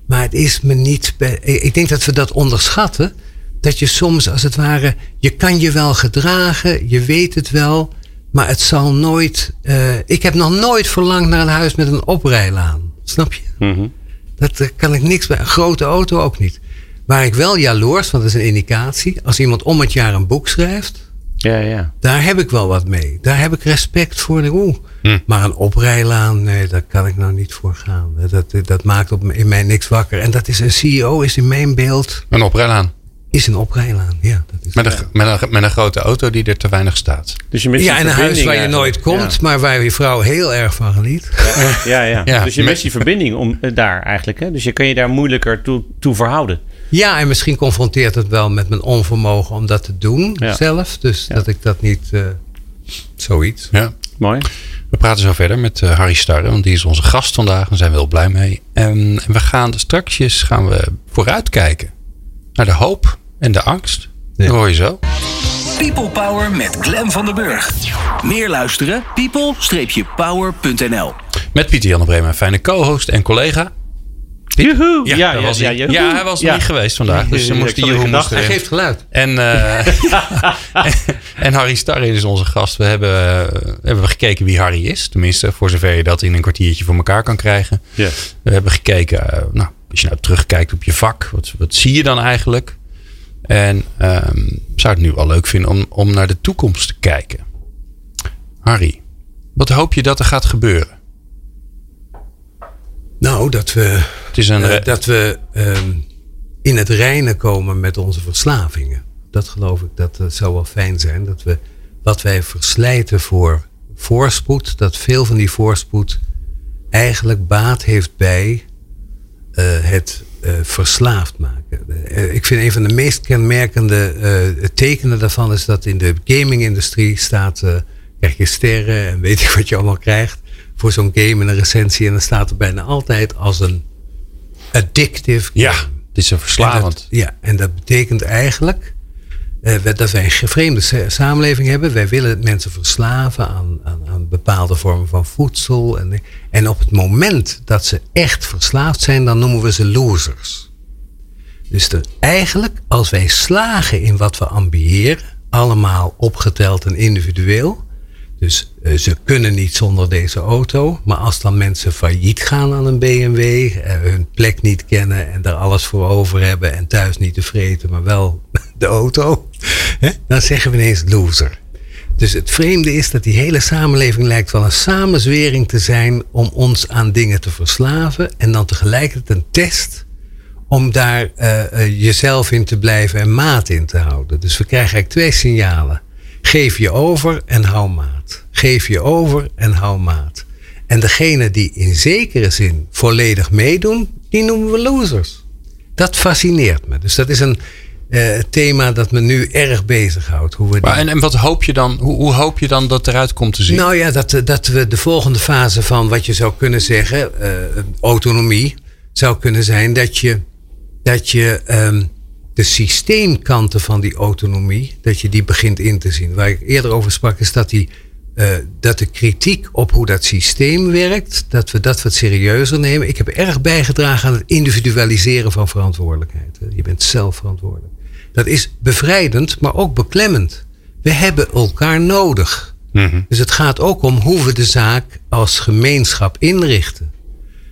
Maar het is me niet. Ik denk dat we dat onderschatten. Dat je soms als het ware. Je kan je wel gedragen, je weet het wel. Maar het zal nooit. ik heb nog nooit verlangd naar een huis met een oprijlaan. Snap je? Mm dat kan ik niks bij. Een grote auto ook niet. Waar ik wel jaloers, want dat is een indicatie. Als iemand om het jaar een boek schrijft. Ja, ja. Daar heb ik wel wat mee. Daar heb ik respect voor. Oeh, hm. Maar een oprijlaan, nee, daar kan ik nou niet voor gaan. Dat, dat maakt op, in mij niks wakker. En dat is een CEO, is in mijn beeld. Een oprijlaan is een oprijlaan. Ja, dat is met, een, met, een, met een grote auto die er te weinig staat. Dus je mist ja, in een huis waar je nooit komt, maar waar je vrouw heel erg van geniet. Ja, ja, ja. Dus je mist die verbinding om, eh, daar eigenlijk. Hè? Dus je kan je daar moeilijker toe, toe verhouden. Ja, en misschien confronteert het wel met mijn onvermogen om dat te doen zelf. Dus dat ik dat niet. Uh, zoiets. Ja, mooi. We praten zo verder met uh, Harry Starre, want die is onze gast vandaag. Daar zijn we heel blij mee. En, en we gaan straks gaan we vooruitkijken naar de hoop en de angst. Dat hoor je zo. People Power met Glen van der Burg. Meer luisteren? people-power.nl Met Pieter Jan Bremen, fijne co-host en collega. Joehoe. Ja, ja, was ja, ja, hij was niet geweest vandaag. Dus ze moest die Hij geeft geluid. En, uh, en Harry Starre is onze gast. We hebben, uh, hebben gekeken wie Harry is. Tenminste, voor zover je dat in een kwartiertje voor elkaar kan krijgen. We hebben gekeken, uh, nou, als je nou terugkijkt op je vak. Wat, wat zie je dan eigenlijk? En um, zou het nu wel leuk vinden om, om naar de toekomst te kijken. Harry, wat hoop je dat er gaat gebeuren? Nou, dat we, het is een uh, dat we um, in het reinen komen met onze verslavingen. Dat geloof ik, dat, dat zou wel fijn zijn. Dat we wat wij verslijten voor voorspoed, dat veel van die voorspoed eigenlijk baat heeft bij uh, het uh, verslaafd maken. Uh, ik vind een van de meest kenmerkende uh, tekenen daarvan is dat in de gaming-industrie staat, krijg je sterren en weet ik wat je allemaal krijgt voor zo'n game en een recensie. En dan staat er bijna altijd als een addictive game. Ja, het is een verslavend. ja, en dat betekent eigenlijk dat wij een vreemde samenleving hebben. Wij willen mensen verslaven aan, aan, aan, bepaalde vormen van voedsel. En, en op het moment dat ze echt verslaafd zijn, dan noemen we ze losers. Dus eigenlijk, als wij slagen in wat we ambiëren, allemaal opgeteld en individueel, dus uh, ze kunnen niet zonder deze auto. Maar als dan mensen failliet gaan aan een BMW, uh, hun plek niet kennen en daar alles voor over hebben en thuis niet tevreden, maar wel de auto, hè, dan zeggen we ineens loser. Dus het vreemde is dat die hele samenleving lijkt wel een samenzwering te zijn om ons aan dingen te verslaven en dan tegelijkertijd een test om daar uh, jezelf in te blijven en maat in te houden. Dus we krijgen eigenlijk twee signalen. Geef je over en hou maat. Geef je over en hou maat. En degene die in zekere zin volledig meedoen, die noemen we losers. Dat fascineert me. Dus dat is een uh, thema dat me nu erg bezighoudt. Hoe we maar en, en wat hoop je dan, hoe, hoe, hoop je dan dat eruit komt te zien? Nou ja, dat, dat we de volgende fase van wat je zou kunnen zeggen, uh, autonomie, zou kunnen zijn dat je, dat je um, de systeemkanten van die autonomie, dat je die begint in te zien. Waar ik eerder over sprak, is dat, die, uh, dat de kritiek op hoe dat systeem werkt, dat we dat wat serieuzer nemen. Ik heb erg bijgedragen aan het individualiseren van verantwoordelijkheid. Je bent zelf verantwoordelijk. Dat is bevrijdend, maar ook beklemmend. We hebben elkaar nodig. Mm Dus het gaat ook om hoe we de zaak als gemeenschap inrichten.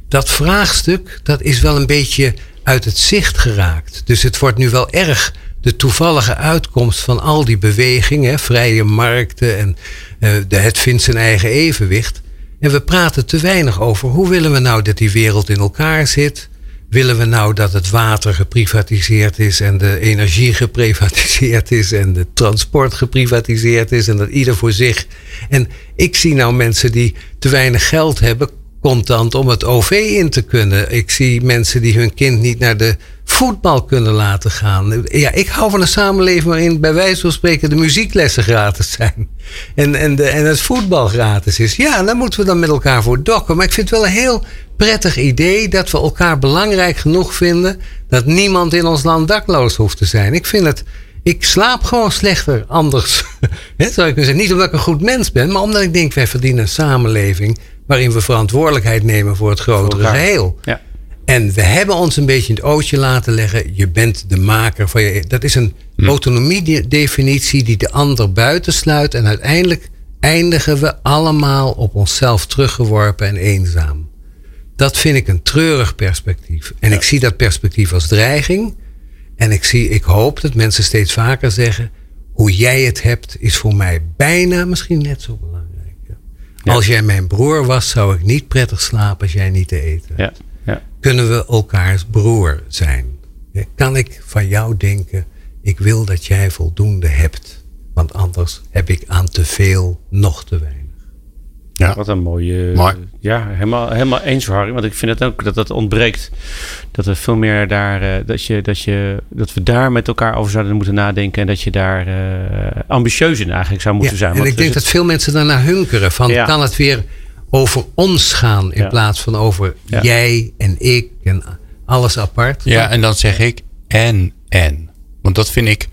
Dat vraagstuk, dat is wel een beetje uit het zicht geraakt. Dus het wordt nu wel erg de toevallige uitkomst van al die bewegingen, vrije markten en uh, de, het vindt zijn eigen evenwicht. En we praten te weinig over hoe willen we nou dat die wereld in elkaar zit. Willen we nou dat het water geprivatiseerd is en de energie geprivatiseerd is en de transport geprivatiseerd is en dat ieder voor zich. En ik zie nou mensen die te weinig geld hebben, contant om het OV in te kunnen. Ik zie mensen die hun kind niet naar de voetbal kunnen laten gaan. Ja, ik hou van een samenleving waarin bij wijze van spreken de muzieklessen gratis zijn. En, en, de, en het voetbal gratis is. Ja, daar moeten we dan met elkaar voor dokken. Maar ik vind het wel een heel prettig idee dat we elkaar belangrijk genoeg vinden dat niemand in ons land dakloos hoeft te zijn. Ik vind het. Ik slaap gewoon slechter anders. He, zou ik zeggen. Niet omdat ik een goed mens ben, maar omdat ik denk, wij verdienen een samenleving waarin we verantwoordelijkheid nemen voor het grotere geheel. Ja. En we hebben ons een beetje in het ootje laten leggen. Je bent de maker van je. Dat is een hm. autonomie-definitie die de ander buitensluit. En uiteindelijk eindigen we allemaal op onszelf teruggeworpen en eenzaam. Dat vind ik een treurig perspectief. En ik zie dat perspectief als dreiging. En ik, zie, ik hoop dat mensen steeds vaker zeggen: hoe jij het hebt, is voor mij bijna misschien net zo belangrijk. Als jij mijn broer was, zou ik niet prettig slapen als jij niet te eten ja. Ja. Kunnen we elkaars broer zijn? Kan ik van jou denken, ik wil dat jij voldoende hebt. Want anders heb ik aan te veel nog te weinig. Ja. Wat een mooie. Ja, helemaal, helemaal eens, Harry. Want ik vind het ook dat dat ontbreekt. Dat we veel meer daar. Uh, dat, je, dat, je, dat we daar met elkaar over zouden moeten nadenken. En dat je daar uh, ambitieus in eigenlijk zou moeten zijn. En ik denk dat veel mensen daarna hunkeren. Van kan het weer over ons gaan. In plaats van over jij en ik en alles apart. Ja, en dan zeg ik en en. Want dat vind ik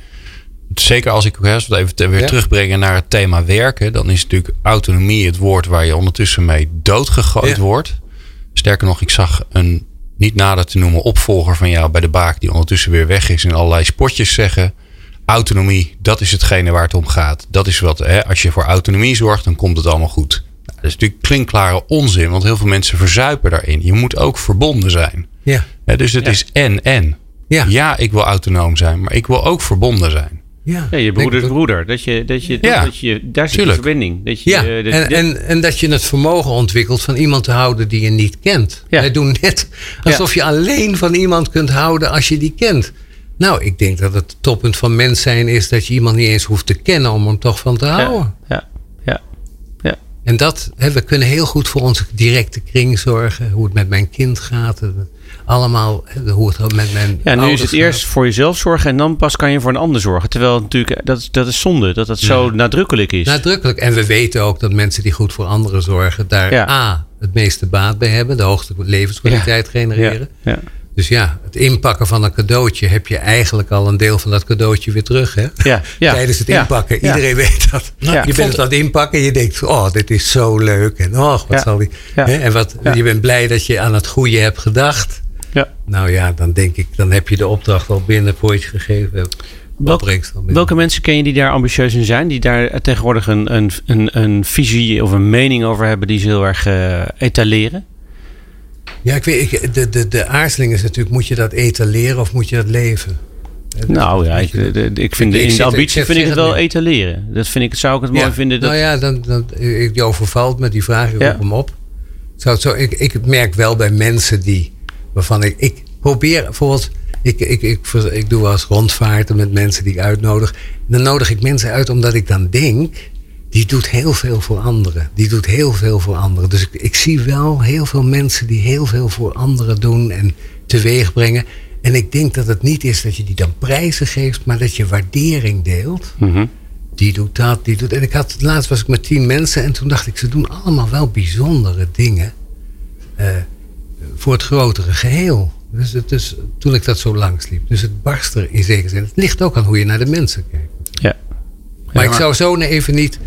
zeker als ik als we even weer terugbrengen naar het thema werken, dan is natuurlijk autonomie het woord waar je ondertussen mee doodgegooid wordt. Sterker nog, ik zag een niet nader te noemen opvolger van jou bij de baak, die ondertussen weer weg is en allerlei spotjes zeggen. Autonomie, dat is hetgene waar het om gaat. Dat is wat, hè, als je voor autonomie zorgt, dan komt het allemaal goed. Nou, dat is natuurlijk klinkklare onzin, want heel veel mensen verzuipen daarin. Je moet ook verbonden zijn. Ja. dus het is en en. Ja. ja, ik wil autonoom zijn, maar ik wil ook verbonden zijn. Ja, ja je broeders broeder. Dat je, dat je, ja, dat je, daar zit de verbinding. Dat je, ja, en, en, en dat je het vermogen ontwikkelt van iemand te houden die je niet kent. Ja. Wij doen net alsof je alleen van iemand kunt houden als je die kent. Nou, ik denk dat het toppunt van mens zijn is dat je iemand niet eens hoeft te kennen om hem toch van te houden. Ja, ja, ja. En dat, hè, we kunnen heel goed voor onze directe kring zorgen. Hoe het met mijn kind gaat allemaal hoe het met mijn. Ja, nu is het eerst voor jezelf zorgen en dan pas kan je voor een ander zorgen. Terwijl natuurlijk, dat, dat is zonde dat dat zo nadrukkelijk is. Nadrukkelijk. En we weten ook dat mensen die goed voor anderen zorgen, daar A, het meeste baat bij hebben, de hoogste levenskwaliteit genereren. Ja. Dus ja, het inpakken van een cadeautje heb je eigenlijk al een deel van dat cadeautje weer terug. Hè? Ja, ja. Tijdens het inpakken. Iedereen weet dat. je bent het aan het inpakken en je denkt, oh, dit is zo leuk. En oh, wat zal die. En wat, je bent blij dat je aan het goede hebt gedacht. Ja. Nou ja, dan denk ik, dan heb je de opdracht al binnen voor je gegeven hebt. welke mensen ken je die daar ambitieus in zijn? Die daar tegenwoordig een, een, een, een visie of een mening over hebben die ze heel erg uh, etaleren? Ja, ik weet, ik, de, de, de aarzeling is natuurlijk, moet je dat etaleren of moet je dat leven? Nou ja, ik, de, ik vind ik, in de ambitie vind ik het wel etaleren. Dat vind ik, zou ik het mooi vinden. Dat... Nou ja, dan, dan, je overvalt met die vraag, ik ja. roep hem op. Zou zo, ik, ik merk wel bij mensen die waarvan ik, ik probeer bijvoorbeeld. Ik, ik, ik, ik doe wel eens rondvaarten met mensen die ik uitnodig. Dan nodig ik mensen uit omdat ik dan denk. Die doet heel veel voor anderen. Die doet heel veel voor anderen. Dus ik, ik zie wel heel veel mensen die heel veel voor anderen doen en teweeg brengen. En ik denk dat het niet is dat je die dan prijzen geeft, maar dat je waardering deelt. Mhm. Die doet dat, die doet. En ik had laatst was ik met tien mensen en toen dacht ik, ze doen allemaal wel bijzondere dingen eh, voor het grotere geheel. Dus, het is, toen ik dat zo langs liep. Dus het barst er in zekere zin. Het ligt ook aan hoe je naar de mensen kijkt. Ja. Maar ik zou zo even niet.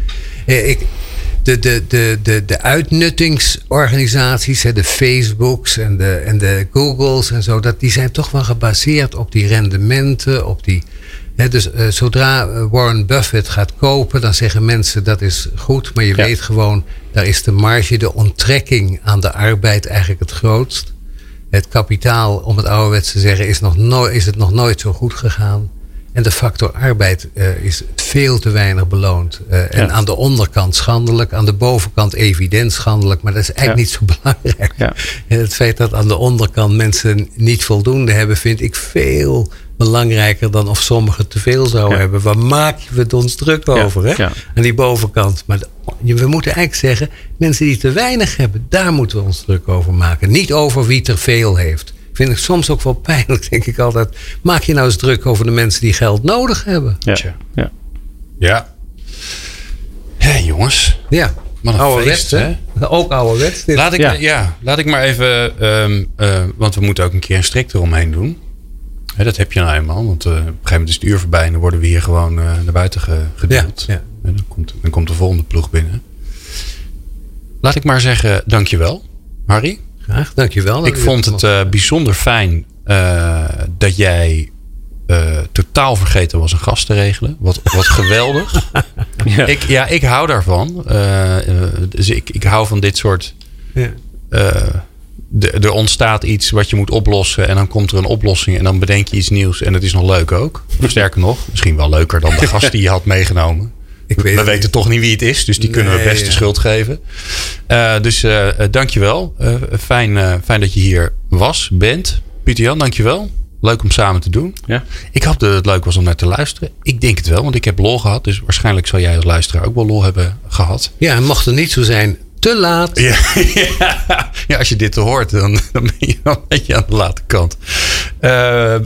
Eh, ik, de, de, de, de, de uitnuttingsorganisaties, hè, de Facebooks en de, en de Googles en zo, dat, die zijn toch wel gebaseerd op die rendementen, op die. Hè, dus eh, zodra Warren Buffett gaat kopen, dan zeggen mensen dat is goed, maar je weet gewoon, daar is de marge, de onttrekking aan de arbeid eigenlijk het grootst. Het kapitaal, om het ouderwets te zeggen, is, nog nooit, is het nog nooit zo goed gegaan. En de factor arbeid uh, is veel te weinig beloond. Uh, en aan de onderkant schandelijk, aan de bovenkant evident schandelijk. Maar dat is eigenlijk niet zo belangrijk. Ja. En het feit dat aan de onderkant mensen niet voldoende hebben, vind ik veel belangrijker dan of sommigen te veel zouden hebben. Waar maken we het ons druk over? Hè? Aan die bovenkant. Maar we moeten eigenlijk zeggen, mensen die te weinig hebben, daar moeten we ons druk over maken. Niet over wie te veel heeft vind ik soms ook wel pijnlijk, denk ik altijd. Maak je nou eens druk over de mensen die geld nodig hebben. Ja. Ja. Ja. Hé, jongens. Ja. Ouderwets, hè? Ook ouderwets. Dit. Laat ik, ja. ja. laat ik maar even... Um, uh, want we moeten ook een keer een strik eromheen doen. Hè, dat heb je nou eenmaal. Want uh, op een gegeven moment is het uur voorbij... en dan worden we hier gewoon uh, naar buiten gedeeld. Ja, ja. En dan, komt, dan komt de volgende ploeg binnen. Laat ik maar zeggen, dankjewel, Harry. Graag, dankjewel. Ik vond het uh, bijzonder fijn uh, dat jij uh, totaal vergeten was een gast te regelen. Wat, wat geweldig. ja. Ik, ja, ik hou daarvan. dus ik, ik hou van dit soort. Ja. De, er ontstaat iets wat je moet oplossen. En dan komt er een oplossing. En dan bedenk je iets nieuws. En het is nog leuk ook. Sterker nog, misschien wel leuker dan de gast die je had meegenomen. Ik weet we weten niet. toch niet wie het is, dus die nee, kunnen we best de schuld geven. Uh, dus uh, dankjewel. Uh, fijn, fijn dat je hier was, bent. Pieter Jan, dankjewel. Leuk om samen te doen. Ja. Ik hoop dat het leuk was om naar te luisteren. Ik denk het wel, want ik heb lol gehad. Dus waarschijnlijk zal jij als luisteraar ook wel lol hebben gehad. Ja, en mocht het niet zo zijn, te laat. Ja, ja, als je dit hoort, dan, dan ben je wel een beetje aan de late kant.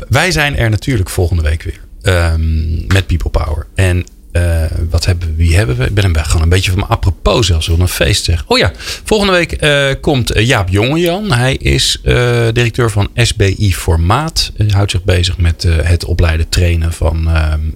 wij zijn er natuurlijk volgende week weer. Um, met People Power. En uh, wat hebben we? Wie hebben we? Ik ben hem gewoon een beetje van mijn apropos zelfs. Wil een feest zeggen. Oh ja, volgende week uh, komt Jaap Jongejan. Hij is uh, directeur van SBI Formaat. Hij houdt zich bezig met het opleiden, trainen van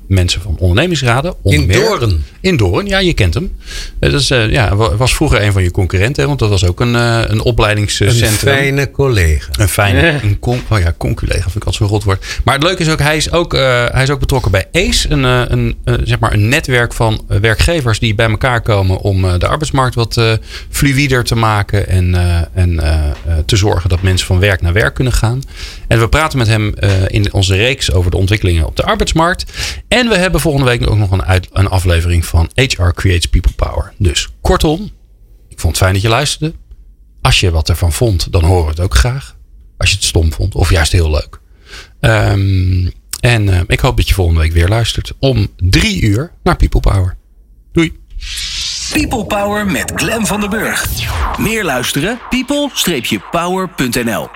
mensen van ondernemingsraden. In Doorn. In Doorn, ja, je kent hem. dat is, ja, was vroeger een van je concurrenten. Want dat was ook een, een opleidingscentrum. Een fijne collega. Een fijne, een con, oh ja, conculega vind ik altijd zo'n rot woord. Maar het leuke is ook, hij is ook, hij is ook betrokken bij ACE. Een, een, zeg maar een netwerk van eh, werkgevers die bij elkaar komen om eh, de arbeidsmarkt wat uh, fluider te maken en, en te zorgen dat mensen van werk naar werk kunnen gaan. En we praten met hem in onze reeks over de ontwikkelingen op de arbeidsmarkt. En we hebben volgende week ook nog een, uit, een aflevering van HR Creates People Power. Dus kortom, ik vond het fijn dat je luisterde. Als je wat ervan vond, dan horen we het ook graag. Als je het stom vond, of juist heel leuk. Um, en uh, ik hoop dat je volgende week weer luistert om drie uur naar People Power. Doei. People Power met Glen van der Burg. Meer luisteren? people-power.nl